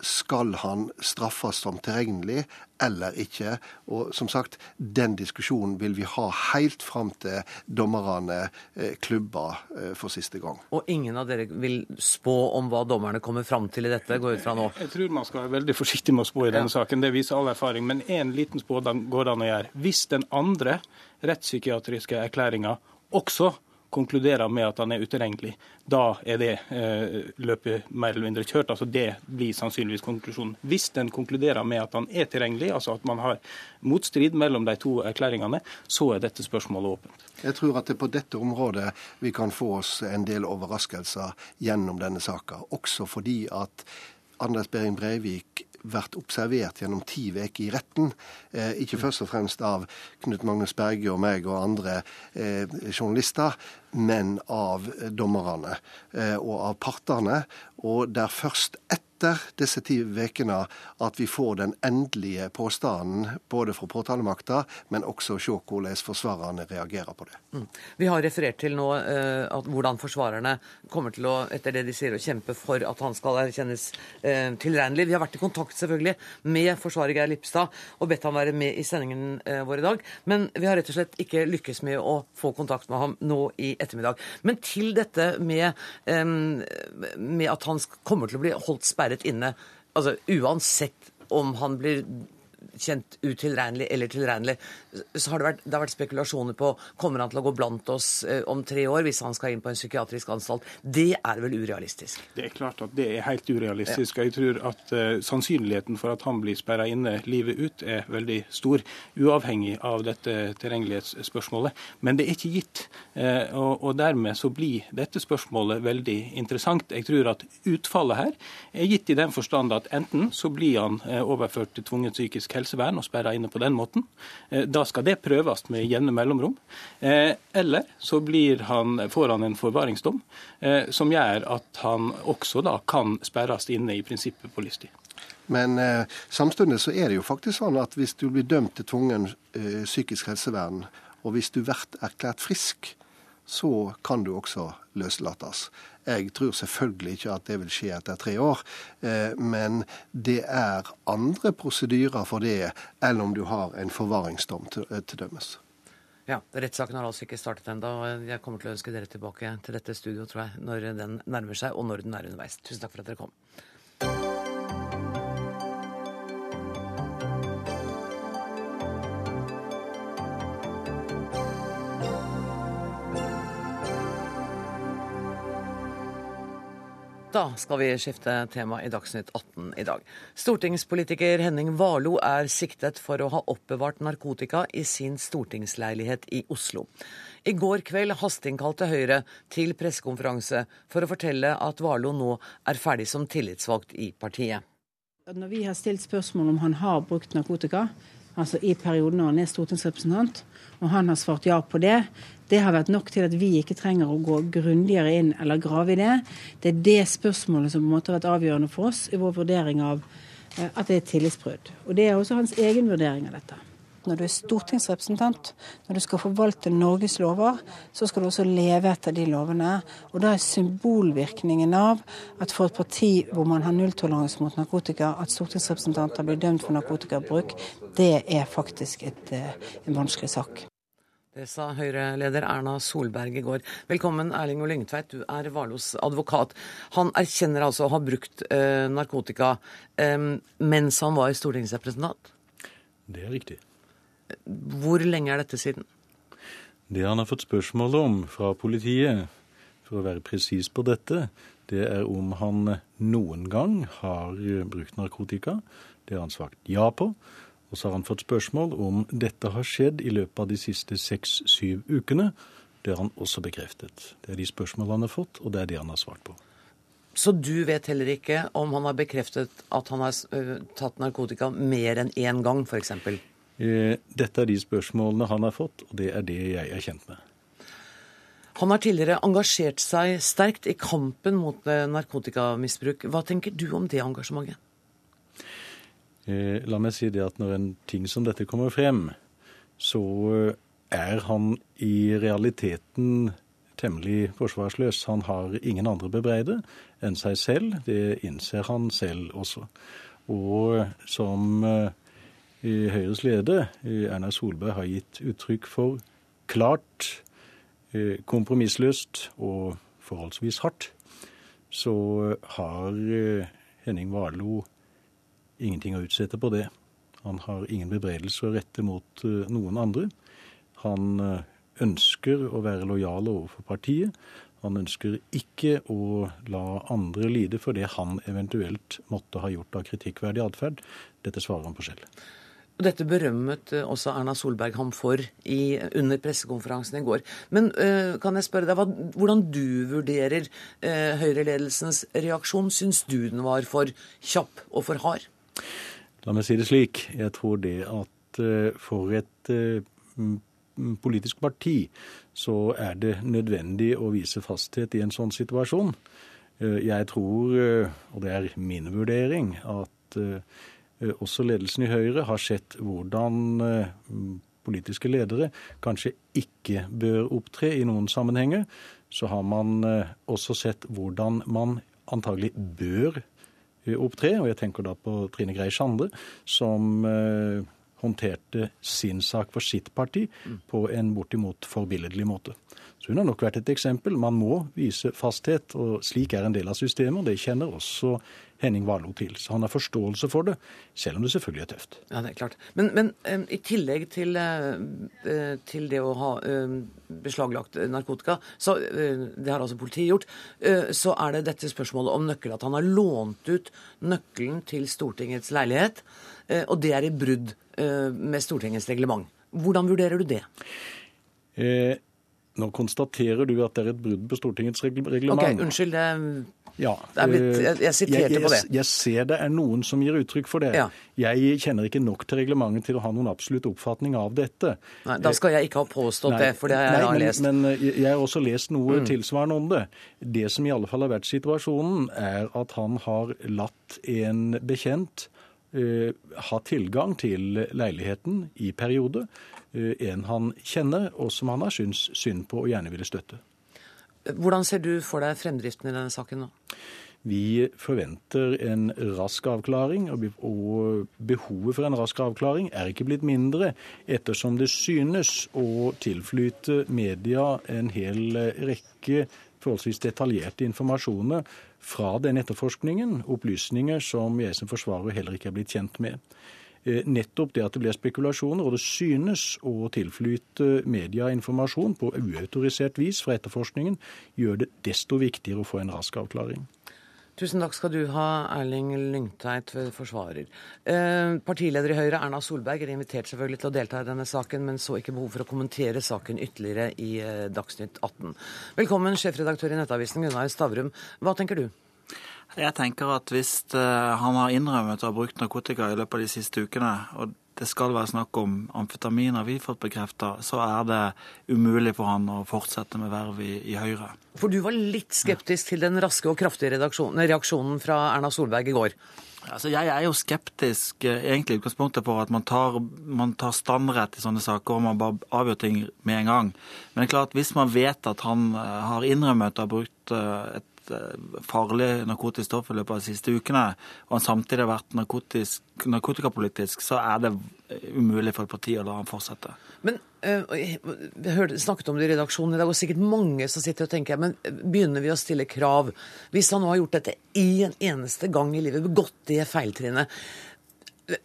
skal han straffes som tilregnelig eller ikke? Og som sagt, den diskusjonen vil vi ha helt fram til dommerne eh, klubber eh, for siste gang. Og ingen av dere vil spå om hva dommerne kommer fram til i dette, går ut fra nå? Jeg tror man skal være veldig forsiktig med å spå i denne ja. saken, det viser all erfaring. Men én liten spådom går det an å gjøre. Hvis den andre rettspsykiatriske erklæringa også konkluderer med at han er utilregnelig, da er det eh, løpet mer eller mindre kjørt. altså Det blir sannsynligvis konklusjonen. Hvis den konkluderer med at han er tilregnelig, altså at man har motstrid mellom de to erklæringene, så er dette spørsmålet åpent. Jeg tror at det er på dette området vi kan få oss en del overraskelser gjennom denne saka. Også fordi at Anders Behring Breivik vært observert gjennom ti uker i retten. Eh, ikke først og fremst av Knut Magnus Berge og meg og andre eh, journalister, men av dommerne eh, og av partene. Og der først etter etter disse ti ukene at vi får den endelige påstanden både fra påtalemakta, men også se hvordan forsvarerne reagerer på det. Mm. Vi har referert til nå uh, at hvordan forsvarerne kommer til å etter det de sier, å kjempe for at han skal erkjennes uh, tilregnelig. Vi har vært i kontakt selvfølgelig med forsvarer Geir Lipstad og bedt ham være med i sendingen uh, vår i dag. Men vi har rett og slett ikke lykkes med å få kontakt med ham nå i ettermiddag. Men til dette med, um, med at han kommer til å bli holdt sperret sperret inne. Altså uansett om han blir kjent utilregnelig eller tilregnelig, så har det vært, det har vært spekulasjoner på kommer han til å gå blant oss eh, om tre år hvis han skal inn på en psykiatrisk anstalt. Det er vel urealistisk? Det er klart at det er helt urealistisk. Ja. Jeg tror at uh, sannsynligheten for at han blir sperra inne livet ut, er veldig stor, uavhengig av dette tilregnelighetsspørsmålet. Men det er ikke gitt. Uh, og, og, dermed så blir dette spørsmålet veldig interessant. Jeg tror at utfallet her er gitt i den forstand at enten så blir han uh, overført til tvungent psykisk helsevern og sperra inne på den måten. Da skal det prøves med jevne mellomrom. Eh, eller så han, får han en forvaringsdom eh, som gjør at han også da kan sperres inne i prinsippet på livstid. Men eh, samtidig så er det jo faktisk sånn at hvis du blir dømt til tvungen eh, psykisk helsevern, og hvis du blir erklært frisk, så kan du også løslates. Jeg tror selvfølgelig ikke at det vil skje etter tre år, eh, men det er andre prosedyrer for det enn om du har en forvaringsdom til, eh, dømmes. Ja, Rettssaken har altså ikke startet ennå. Jeg kommer til å ønske dere tilbake til dette studio tror jeg, når den nærmer seg, og når den er underveis. Tusen takk for at dere kom. Da skal vi skifte tema i Dagsnytt 18 i dag. Stortingspolitiker Henning Warloe er siktet for å ha oppbevart narkotika i sin stortingsleilighet i Oslo. I går kveld hasteinnkalte Høyre til pressekonferanse for å fortelle at Warloe nå er ferdig som tillitsvalgt i partiet. Når vi har stilt spørsmål om han har brukt narkotika, altså i perioden når han er stortingsrepresentant, og han har svart ja på det, det har vært nok til at vi ikke trenger å gå grundigere inn eller grave i det. Det er det spørsmålet som på en måte har vært avgjørende for oss i vår vurdering av eh, at det er tillitsbrudd. Og det er også hans egen vurdering av dette. Når du er stortingsrepresentant, når du skal forvalte Norges lover, så skal du også leve etter de lovene. Og da er symbolvirkningen av at for et parti hvor man har nulltoleranse mot narkotika, at stortingsrepresentanter blir dømt for narkotikabruk, det er faktisk et, eh, en vanskelig sak. Det sa Høyre-leder Erna Solberg i går. Velkommen, Erling og Lyngtveit, du er Varlos advokat. Han erkjenner altså å ha brukt eh, narkotika eh, mens han var stortingsrepresentant? Det er riktig. Hvor lenge er dette siden? Det han har fått spørsmål om fra politiet, for å være presis på dette, det er om han noen gang har brukt narkotika. Det har han svart ja på. Og så har han fått spørsmål om dette har skjedd i løpet av de siste seks-syv ukene. Det har han også bekreftet. Det er de spørsmålene han har fått, og det er det han har svart på. Så du vet heller ikke om han har bekreftet at han har tatt narkotika mer enn én gang, f.eks.? Eh, dette er de spørsmålene han har fått, og det er det jeg er kjent med. Han har tidligere engasjert seg sterkt i kampen mot eh, narkotikamisbruk. Hva tenker du om det engasjementet? Eh, la meg si det at når en ting som dette kommer frem, så er han i realiteten temmelig forsvarsløs. Han har ingen andre bebreide enn seg selv. Det innser han selv også. Og som Høyres leder, Erna Solberg, har gitt uttrykk for klart, kompromissløst og forholdsvis hardt, så har Henning Warloe ingenting å utsette på det. Han har ingen bebreidelse å rette mot eh, noen andre. Han eh, ønsker å være lojal overfor partiet. Han ønsker ikke å la andre lide for det han eventuelt måtte ha gjort av kritikkverdig atferd. Dette svarer han på selv. Dette berømmet eh, også Erna Solberg ham for i, under pressekonferansen i går. Men uh, kan jeg spørre deg hva, hvordan du vurderer uh, Høyre-ledelsens reaksjon? Syns du den var for kjapp og for hard? La meg si det slik. Jeg tror det at uh, for et politisk parti så er det nødvendig å vise fasthet i en sånn situasjon. Jeg tror, og det er min vurdering, at også ledelsen i Høyre har sett hvordan politiske ledere kanskje ikke bør opptre i noen sammenhenger. Så har man også sett hvordan man antagelig bør opptre. Og jeg tenker da på Trine Grei Sande, som eh, håndterte sin sak for sitt parti på en bortimot forbilledlig måte. Så hun har nok vært et eksempel. Man må vise fasthet, og slik er en del av systemet. og Det kjenner også Henning Warloe til. Så han har forståelse for det, selv om det selvfølgelig er tøft. Ja, det er klart. Men, men um, i tillegg til, uh, til, det å ha uh, beslaglagt narkotika, så, uh, det har altså politiet gjort, så er det dette spørsmålet om nøkkel. At han har lånt ut nøkkelen til Stortingets leilighet, og det er i brudd med Stortingets reglement. Hvordan vurderer du det? Nå konstaterer du at det er et brudd på Stortingets reglement. Ok, Unnskyld, det ja, blitt, eh, jeg, jeg siterte jeg, på det. Jeg ser det er noen som gir uttrykk for det. Ja. Jeg kjenner ikke nok til reglementet til å ha noen absolutt oppfatning av dette. Nei, Da skal jeg ikke ha påstått Nei, det, for det har jeg lest. Men eh, jeg har også lest noe mm. tilsvarende om det. Det som i alle fall har vært situasjonen, er at han har latt en bekjent uh, ha tilgang til leiligheten i periode. Uh, en han kjenner, og som han har syntes synd på og gjerne ville støtte. Hvordan ser du for deg fremdriften i denne saken nå? Vi forventer en rask avklaring, og behovet for en rask avklaring er ikke blitt mindre, ettersom det synes å tilflyte media en hel rekke forholdsvis detaljerte informasjoner fra den etterforskningen, opplysninger som jeg som forsvarer heller ikke er blitt kjent med. Eh, nettopp det at det blir spekulasjoner, og det synes å tilflyte media informasjon på uautorisert vis fra etterforskningen, gjør det desto viktigere å få en rask avklaring. Tusen takk skal du ha, Erling Lyngteit, forsvarer. Eh, partileder i Høyre, Erna Solberg, er invitert selvfølgelig til å delta i denne saken, men så ikke behov for å kommentere saken ytterligere i eh, Dagsnytt 18. Velkommen, sjefredaktør i Nettavisen, Gunnar Stavrum. Hva tenker du? Jeg tenker at hvis eh, han har innrømmet å ha brukt narkotika i løpet av de siste ukene, og det skal være snakk om amfetamin, har vi fått bekrefta, så er det umulig for han å fortsette med verv i, i Høyre. For du var litt skeptisk til den raske og kraftige reaksjonen fra Erna Solberg i går? Altså, jeg er jo skeptisk eh, egentlig i utgangspunktet for at man tar, man tar standrett i sånne saker og man bare avgjør ting med en gang. Men det er klart, hvis man vet at han eh, har innrømmet å ha brukt et Eh, farlig narkotisk stoff i løpet av de siste ukene, og han samtidig har vært narkotikapolitisk, så er det umulig for et parti å la han fortsette. Men øh, Vi hørte, snakket om det i redaksjonen i dag, og sikkert mange som sitter og tenker men begynner vi å stille krav? Hvis han nå har gjort dette én en eneste gang i livet, begått det feiltrinnet,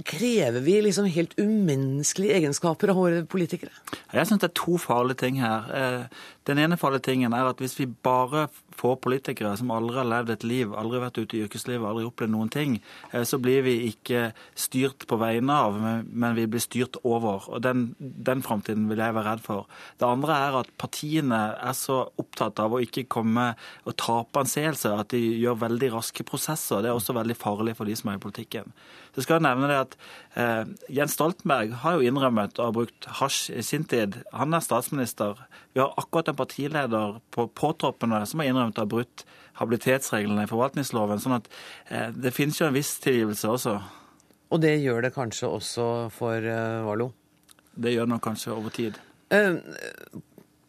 Krever vi liksom helt umenneskelige egenskaper av våre politikere? Jeg syns det er to farlige ting her. Den ene farlige tingen er at hvis vi bare får politikere som aldri har levd et liv, aldri vært ute i yrkeslivet, aldri opplevd noen ting, eh, så blir vi ikke styrt på vegne av, men vi blir styrt over. Og Den, den framtiden vil jeg være redd for. Det andre er at partiene er så opptatt av å ikke komme og tape anseelse at de gjør veldig raske prosesser. Det er også veldig farlig for de som er i politikken. Så skal jeg nevne det at eh, Jens Stoltenberg har jo innrømmet å ha brukt hasj i sin tid. Han er statsminister. Vi har akkurat en partileder på påtroppene som har innrømt å ha brutt habilitetsreglene i forvaltningsloven. sånn at eh, det finnes jo en viss tilgivelse også. Og det gjør det kanskje også for uh, Valo? Det gjør det nok kanskje over tid. Uh,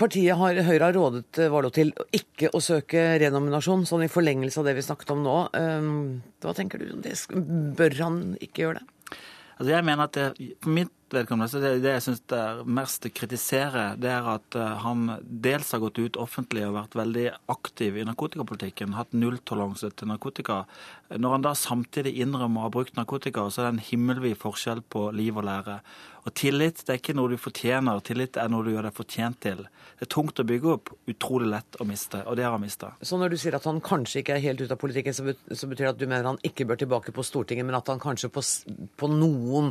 Partiet har, Høyre har rådet Valo til ikke å søke renominasjon, sånn i forlengelse av det vi snakket om nå. Hva tenker du om det? Bør han ikke gjøre det? Altså jeg mener at det, mitt vedkommende så det, det jeg syns er mest å kritisere, det er at eh, han dels har gått ut offentlig og vært veldig aktiv i narkotikapolitikken, hatt nulltoleranse til narkotika. Når han da samtidig innrømmer å ha brukt narkotika, så er det en himmelvid forskjell på liv og lære. Og tillit det er ikke noe du fortjener, tillit er noe du gjør deg fortjent til. Det er tungt å bygge opp, utrolig lett å miste, og det har han mista. Så når du sier at han kanskje ikke er helt ute av politikken, så betyr det at du mener han ikke bør tilbake på Stortinget, men at han kanskje på, på noen,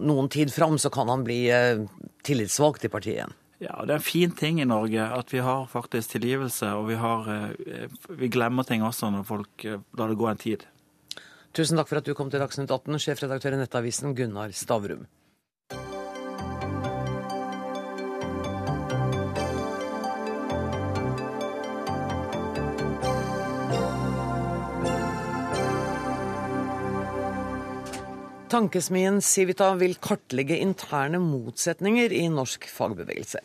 noen tid fram så kan han bli eh, tillitsvalgt i partiet igjen? Ja, Det er en fin ting i Norge at vi har faktisk tilgivelse, og vi, har, eh, vi glemmer ting også når folk eh, lar det gå en tid. Tusen takk for at du kom til Dagsnytt 18, sjefredaktør i Nettavisen Gunnar Stavrum. Tankesmien Civita vil kartlegge interne motsetninger i norsk fagbevegelse.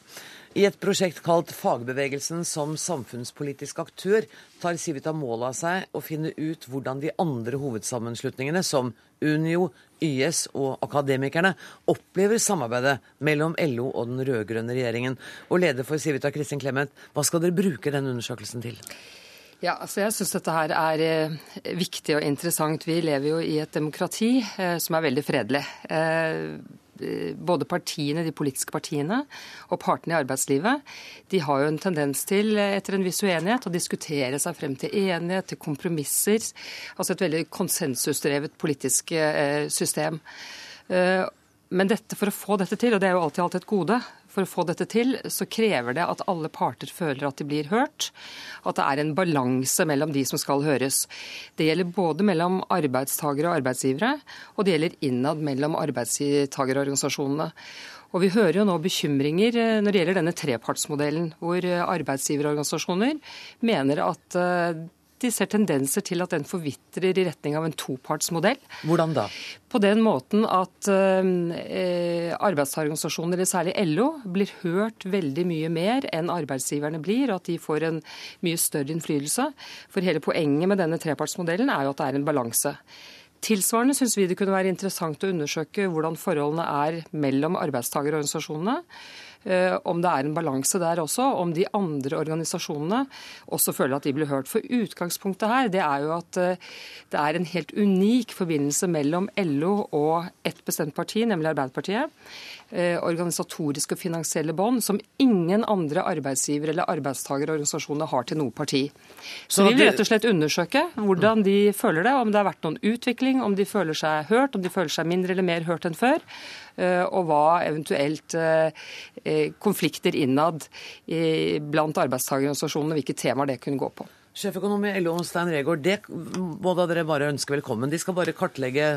I et prosjekt kalt Fagbevegelsen som samfunnspolitisk aktør tar Civita mål av seg å finne ut hvordan de andre hovedsammenslutningene, som Unio, YS og Akademikerne, opplever samarbeidet mellom LO og den rød-grønne regjeringen. Og leder for Civita, Kristin Clemet, hva skal dere bruke denne undersøkelsen til? Ja, altså Jeg syns dette her er eh, viktig og interessant. Vi lever jo i et demokrati eh, som er veldig fredelig. Eh, både partiene, de politiske partiene og partene i arbeidslivet, de har jo en tendens til, etter en viss uenighet, å diskutere seg frem til enighet, til kompromisser. Altså et veldig konsensusdrevet politisk system. Men dette, for å få dette til, og det er jo alltid alltid et gode, for å få dette til, så krever det at alle parter føler at de blir hørt. At det er en balanse mellom de som skal høres. Det gjelder både mellom arbeidstakere og arbeidsgivere, og det gjelder innad mellom arbeidstagerorganisasjonene. Og Vi hører jo nå bekymringer eh, når det gjelder denne trepartsmodellen, hvor eh, arbeidsgiverorganisasjoner mener at de ser tendenser til at den forvitrer i retning av en topartsmodell. Hvordan da? På den måten at eh, arbeidstakerorganisasjoner, særlig LO, blir hørt veldig mye mer enn arbeidsgiverne blir, og at de får en mye større innflytelse. For hele poenget med denne trepartsmodellen er jo at det er en balanse. Tilsvarende syns vi det kunne være interessant å undersøke hvordan forholdene er mellom arbeidstakerorganisasjonene. Eh, om det er en balanse der også, om de andre organisasjonene også føler at de blir hørt. For utgangspunktet her det er jo at eh, det er en helt unik forbindelse mellom LO og ett bestemt parti, nemlig Arbeiderpartiet. Eh, organisatoriske og finansielle bånd som ingen andre arbeidsgiver- eller arbeidstagerorganisasjoner har til noe parti. Så vi vil rett og slett undersøke hvordan de føler det, om det har vært noen utvikling, om de føler seg hørt, om de føler seg mindre eller mer hørt enn før. Eh, og hva eventuelt eh, konflikter innad blant arbeidstagerorganisasjonene, hvilke temaer det kunne gå på. Sjeføkonom i LO, Stein Regaard, det må da dere bare ønske velkommen. De skal bare kartlegge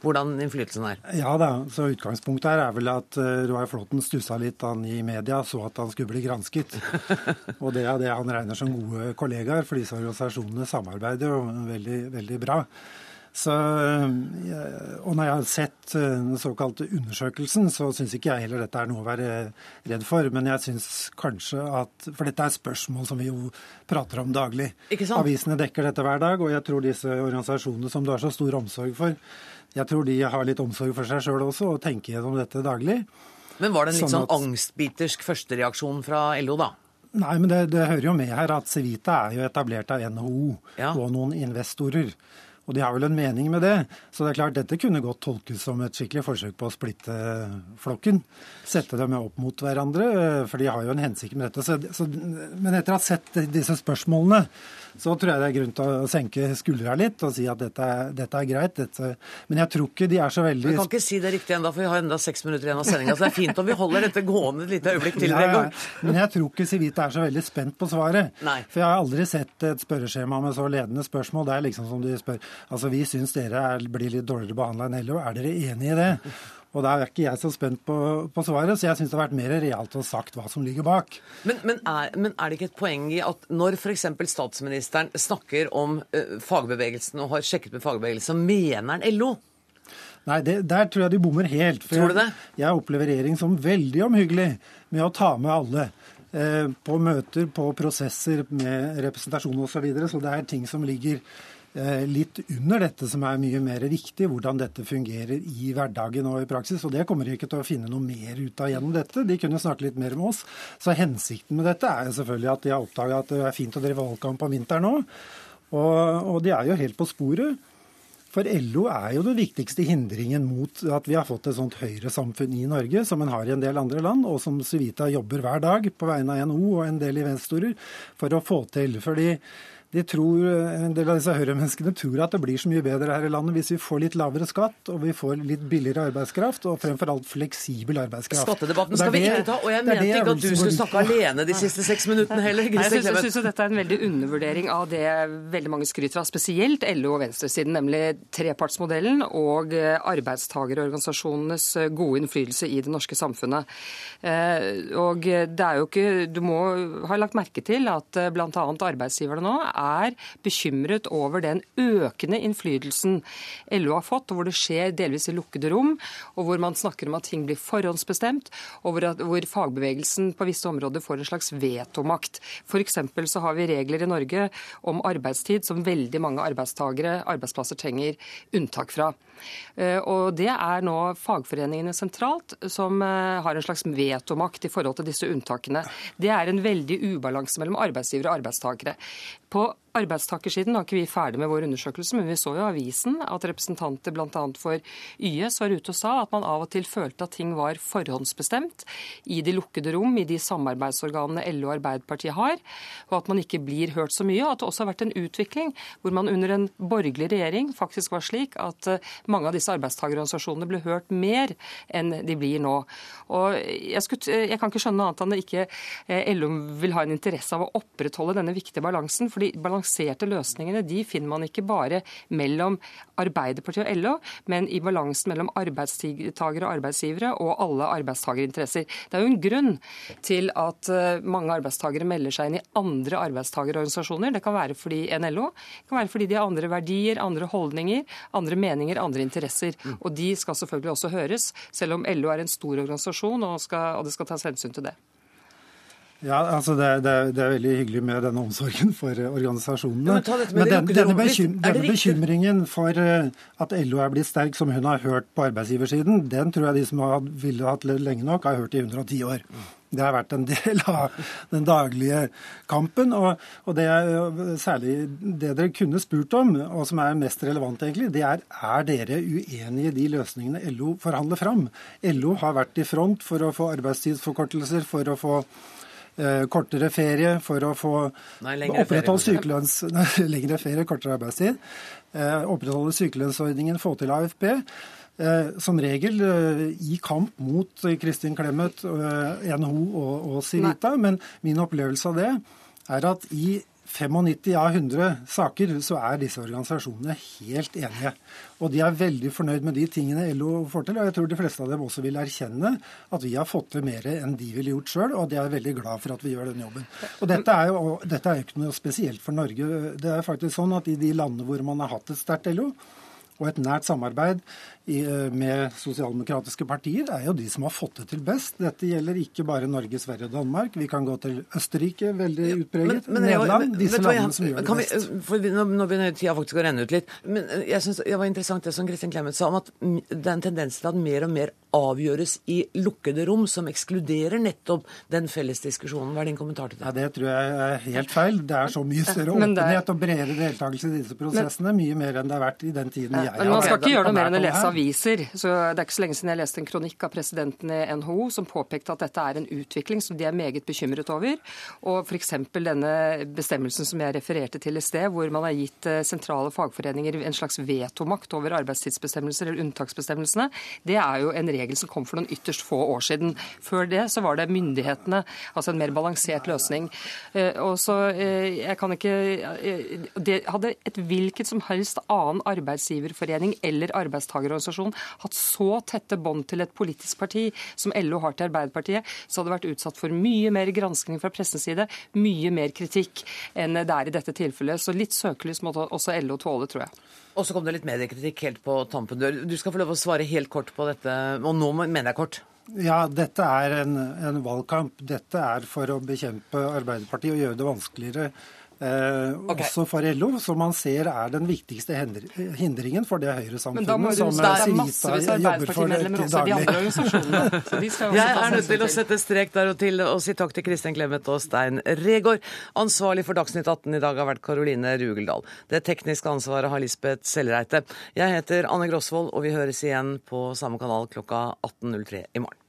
hvordan innflytelsen er. Ja da, så utgangspunktet her er vel at uh, Roar Flåtten stussa litt han i media, så at han skulle bli gransket. og det er det han regner som gode kollegaer, for disse organisasjonene samarbeider jo veldig, veldig bra. Så, eh, og når jeg har sett eh, den såkalte undersøkelsen, så syns ikke jeg heller dette er noe å være redd for. Men jeg syns kanskje at For dette er spørsmål som vi jo prater om daglig. Avisene dekker dette hver dag, og jeg tror disse organisasjonene som du har så stor omsorg for, jeg tror de har litt omsorg for seg sjøl også, og tenker gjennom dette daglig. Men var det en litt sånn, sånn at... angstbitersk førstereaksjon fra LO, da? Nei, men det, det, hører jo med her at Civita er jo etablert av NHO ja. og noen investorer. Og de har vel en mening med det. Så det er klart, dette kunne godt tolkes som et skikkelig forsøk på å splitte flokken. Sette dem opp mot hverandre, for de har jo en hensikt med dette. Så, så, men etter å ha sett disse spørsmålene, så tror jeg det er grunn til å senke skuldra litt og si at dette dette er greit. Dette, men jeg tror ikke de er så veldig Du kan ikke si det riktig ennå, for vi har enda seks minutter igjen av sendinga. Så det er fint om vi holder dette gående et lite øyeblikk til. Ja, men jeg tror ikke Civita er så veldig spent på svaret. Nei. For jeg har aldri sett et spørreskjema med så ledende spørsmål. Det er liksom som de spør Altså, vi syns dere er, blir litt dårligere behandla enn LO. Er dere enig i det? Og da er ikke jeg så spent på, på svaret, så jeg syns det har vært mer realt å sagt hva som ligger bak. Men, men, er, men er, det ikke et poeng i at når f.eks. statsministeren snakker om uh, fagbevegelsen og har sjekket med fagbevegelsen, så mener han LO? Nei, det, der tror jeg de bommer helt. tror du det? Jeg, jeg opplever regjering som veldig omhyggelig med å ta med alle. Eh, på møter, på prosesser med representasjon osv. Så, videre, så det er ting som ligger litt under dette som er mye mer viktig, hvordan dette fungerer i hverdagen og i praksis. Og det kommer de ikke til å finne noe mer ut av gjennom dette. De kunne snakke litt mer med oss. Så hensikten med dette er selvfølgelig at de har oppdaga at det er fint å drive valgkamp om vinteren òg. Og, og de er jo helt på sporet. For LO er jo den viktigste hindringen mot at vi har fått et sånt høyresamfunn i Norge, som en har i en del andre land, og som Civita jobber hver dag på vegne av NHO og en del investorer for å få til. Fordi de tror, En del av disse høyremenneskene tror at det blir så mye bedre her i landet hvis vi får litt lavere skatt og vi får litt billigere arbeidskraft, og fremfor alt fleksibel arbeidskraft. Skattedebatten skal vi ikke ta, og jeg mente ikke at du skulle snakke alene de siste seks minuttene heller. Nei, jeg syns dette er en veldig undervurdering av det veldig mange skryter av, spesielt LO og venstresiden, nemlig trepartsmodellen og eh, arbeidstagerorganisasjonenes eh, gode innflytelse i det norske samfunnet. Eh, og det er jo ikke Du må ha lagt merke til at bl.a. arbeidsgiverne nå er bekymret over den økende innflytelsen LO har fått, og hvor det skjer delvis i lukkede rom, og hvor man snakker om at ting blir forhåndsbestemt, og hvor, hvor fagbevegelsen på visse områder får en slags vetomakt. F.eks. så har vi regler i Norge om arbeidstid som veldig mange arbeidstagere, arbeidsplasser trenger unntak fra. Eh, og Det er nå fagforeningene sentralt som eh, har en slags vetomakt i forhold til disse unntakene. Det er en veldig ubalanse mellom arbeidsgivere og arbeidstakere. På got arbeidstakersiden er ikke vi ferdig med vår undersøkelse, men vi så jo avisen at representanter bl.a. for YS var ute og sa at man av og til følte at ting var forhåndsbestemt i de lukkede rom, i de samarbeidsorganene LO og Arbeiderpartiet har, og at man ikke blir hørt så mye. Og at det også har vært en utvikling hvor man under en borgerlig regjering faktisk var slik at eh, mange av disse arbeidstakerorganisasjonene ble hørt mer enn de blir nå. Og jeg, skulle, jeg kan ikke skjønne annet enn at ikke eh, LO vil ha en interesse av å opprettholde denne viktige balansen. fordi balanserte løsningene de finner man ikke bare mellom Arbeiderpartiet og LO, men i balansen mellom arbeidstakere og arbeidsgivere og alle arbeidstakerinteresser. Det er jo en grunn til at eh, mange arbeidstakere melder seg inn i andre arbeidstagerorganisasjoner. Det kan være fordi NLO, det kan være fordi de har andre verdier, andre holdninger, andre meninger, andre interesser. Og de skal selvfølgelig også høres, selv om LO er en stor organisasjon og, skal, og det skal tas hensyn til det. Ja, altså det, det, det, er veldig hyggelig med denne omsorgen for eh, organisasjonene. Ja, men, men den, denne, bekym, denne bekymringen for eh, at LO er blitt sterk, som hun har hørt på arbeidsgiversiden, den tror jeg de som har, ville hatt lenge nok, har hørt i 110 år. Det har vært en del av den daglige kampen. Og, og det er særlig det dere kunne spurt om, og som er mest relevant, egentlig, det er er dere uenige i de løsningene LO forhandler fram. LO har vært i front for å få arbeidstidsforkortelser, for å få Eh, kortere ferie for å få opprettholde sykelønns... lengre ferie, kortere arbeidstid. Eh, opprettholde sykelønnsordningen, få til AFP. Eh, som regel i kamp mot Kristin Clemet, NHO og, og Civita. Men min opplevelse av det er at i 95 av 100 saker så er disse organisasjonene helt enige. Og de er veldig fornøyd med de tingene LO får til. Og jeg tror de fleste av dem også vil erkjenne at vi har fått til mer enn de ville gjort sjøl, og de er veldig glad for at vi gjør den jobben. Og dette er jo dette er ikke noe spesielt for Norge. Det er faktisk sånn at i de landene hvor man har hatt et sterkt LO, og et nært samarbeid med sosialdemokratiske partier, er jo de som har fått det til best. Dette gjelder ikke bare Norge, Sverige og Danmark. Vi kan gå til Østerrike, veldig utpreget. Men, men, Nederland. Disse landene som gjør det best. Vi, for nå, nå begynner tida faktisk å renne ut litt. Men eh, jeg synes det var interessant det som Kristin Clemet sa om at det er en tendens til at mer og mer avgjøres i lukkede rom, som ekskluderer nettopp den felles diskusjonen. Hva er din kommentar til det? Ja, det tror jeg er helt feil. Det er så mye større åpenhet og bredere deltakelse i disse prosessene. mye mer enn det har vært i den tiden jeg har vært. Man skal ikke gjøre noe mer enn å lese aviser. Så Det er ikke så lenge siden jeg leste en kronikk av presidenten i NHO som påpekte at dette er en utvikling som de er meget bekymret over. Og f.eks. denne bestemmelsen som jeg refererte til i sted, hvor man har gitt eh, sentrale fagforeninger en slags vetomakt over arbeidstidsbestemmelser eller unntaksbestemmelsene, det er jo en regel som kom for noen ytterst få år siden. Før det så var det myndighetene, altså en mer balansert løsning. Eh, og så, eh, jeg kan ikke det Hadde et hvilket som helst annen arbeidsgiverforening eller arbeidstagerorganisasjon hatt så tette bånd til et politisk parti som LO har til Arbeiderpartiet, så hadde det vært utsatt for mye mer granskning fra pressens side, mye mer kritikk enn det er i dette tilfellet. Så litt søkelys måtte også LO tåle, tror jeg. Og så kom det litt mediekritikk helt på tampen. Du skal få lov å svare helt kort på dette, og nå mener jeg kort. Ja, dette er en, en valgkamp. Dette er for å bekjempe Arbeiderpartiet og gjøre det vanskeligere Eh, okay. Også for LO, som man ser er den viktigste hindringen for det Høyre-samfunnet som Civita jobber for til daglig. Jeg er nødt til å sette strek der og til og si takk til Kristin Clemet og Stein Regaard. Ansvarlig for Dagsnytt 18 i dag har vært Karoline Rugeldal. Det tekniske ansvaret har Lisbeth Sellreite. Jeg heter Anne Grosvold, og vi høres igjen på samme kanal klokka 18.03 i morgen.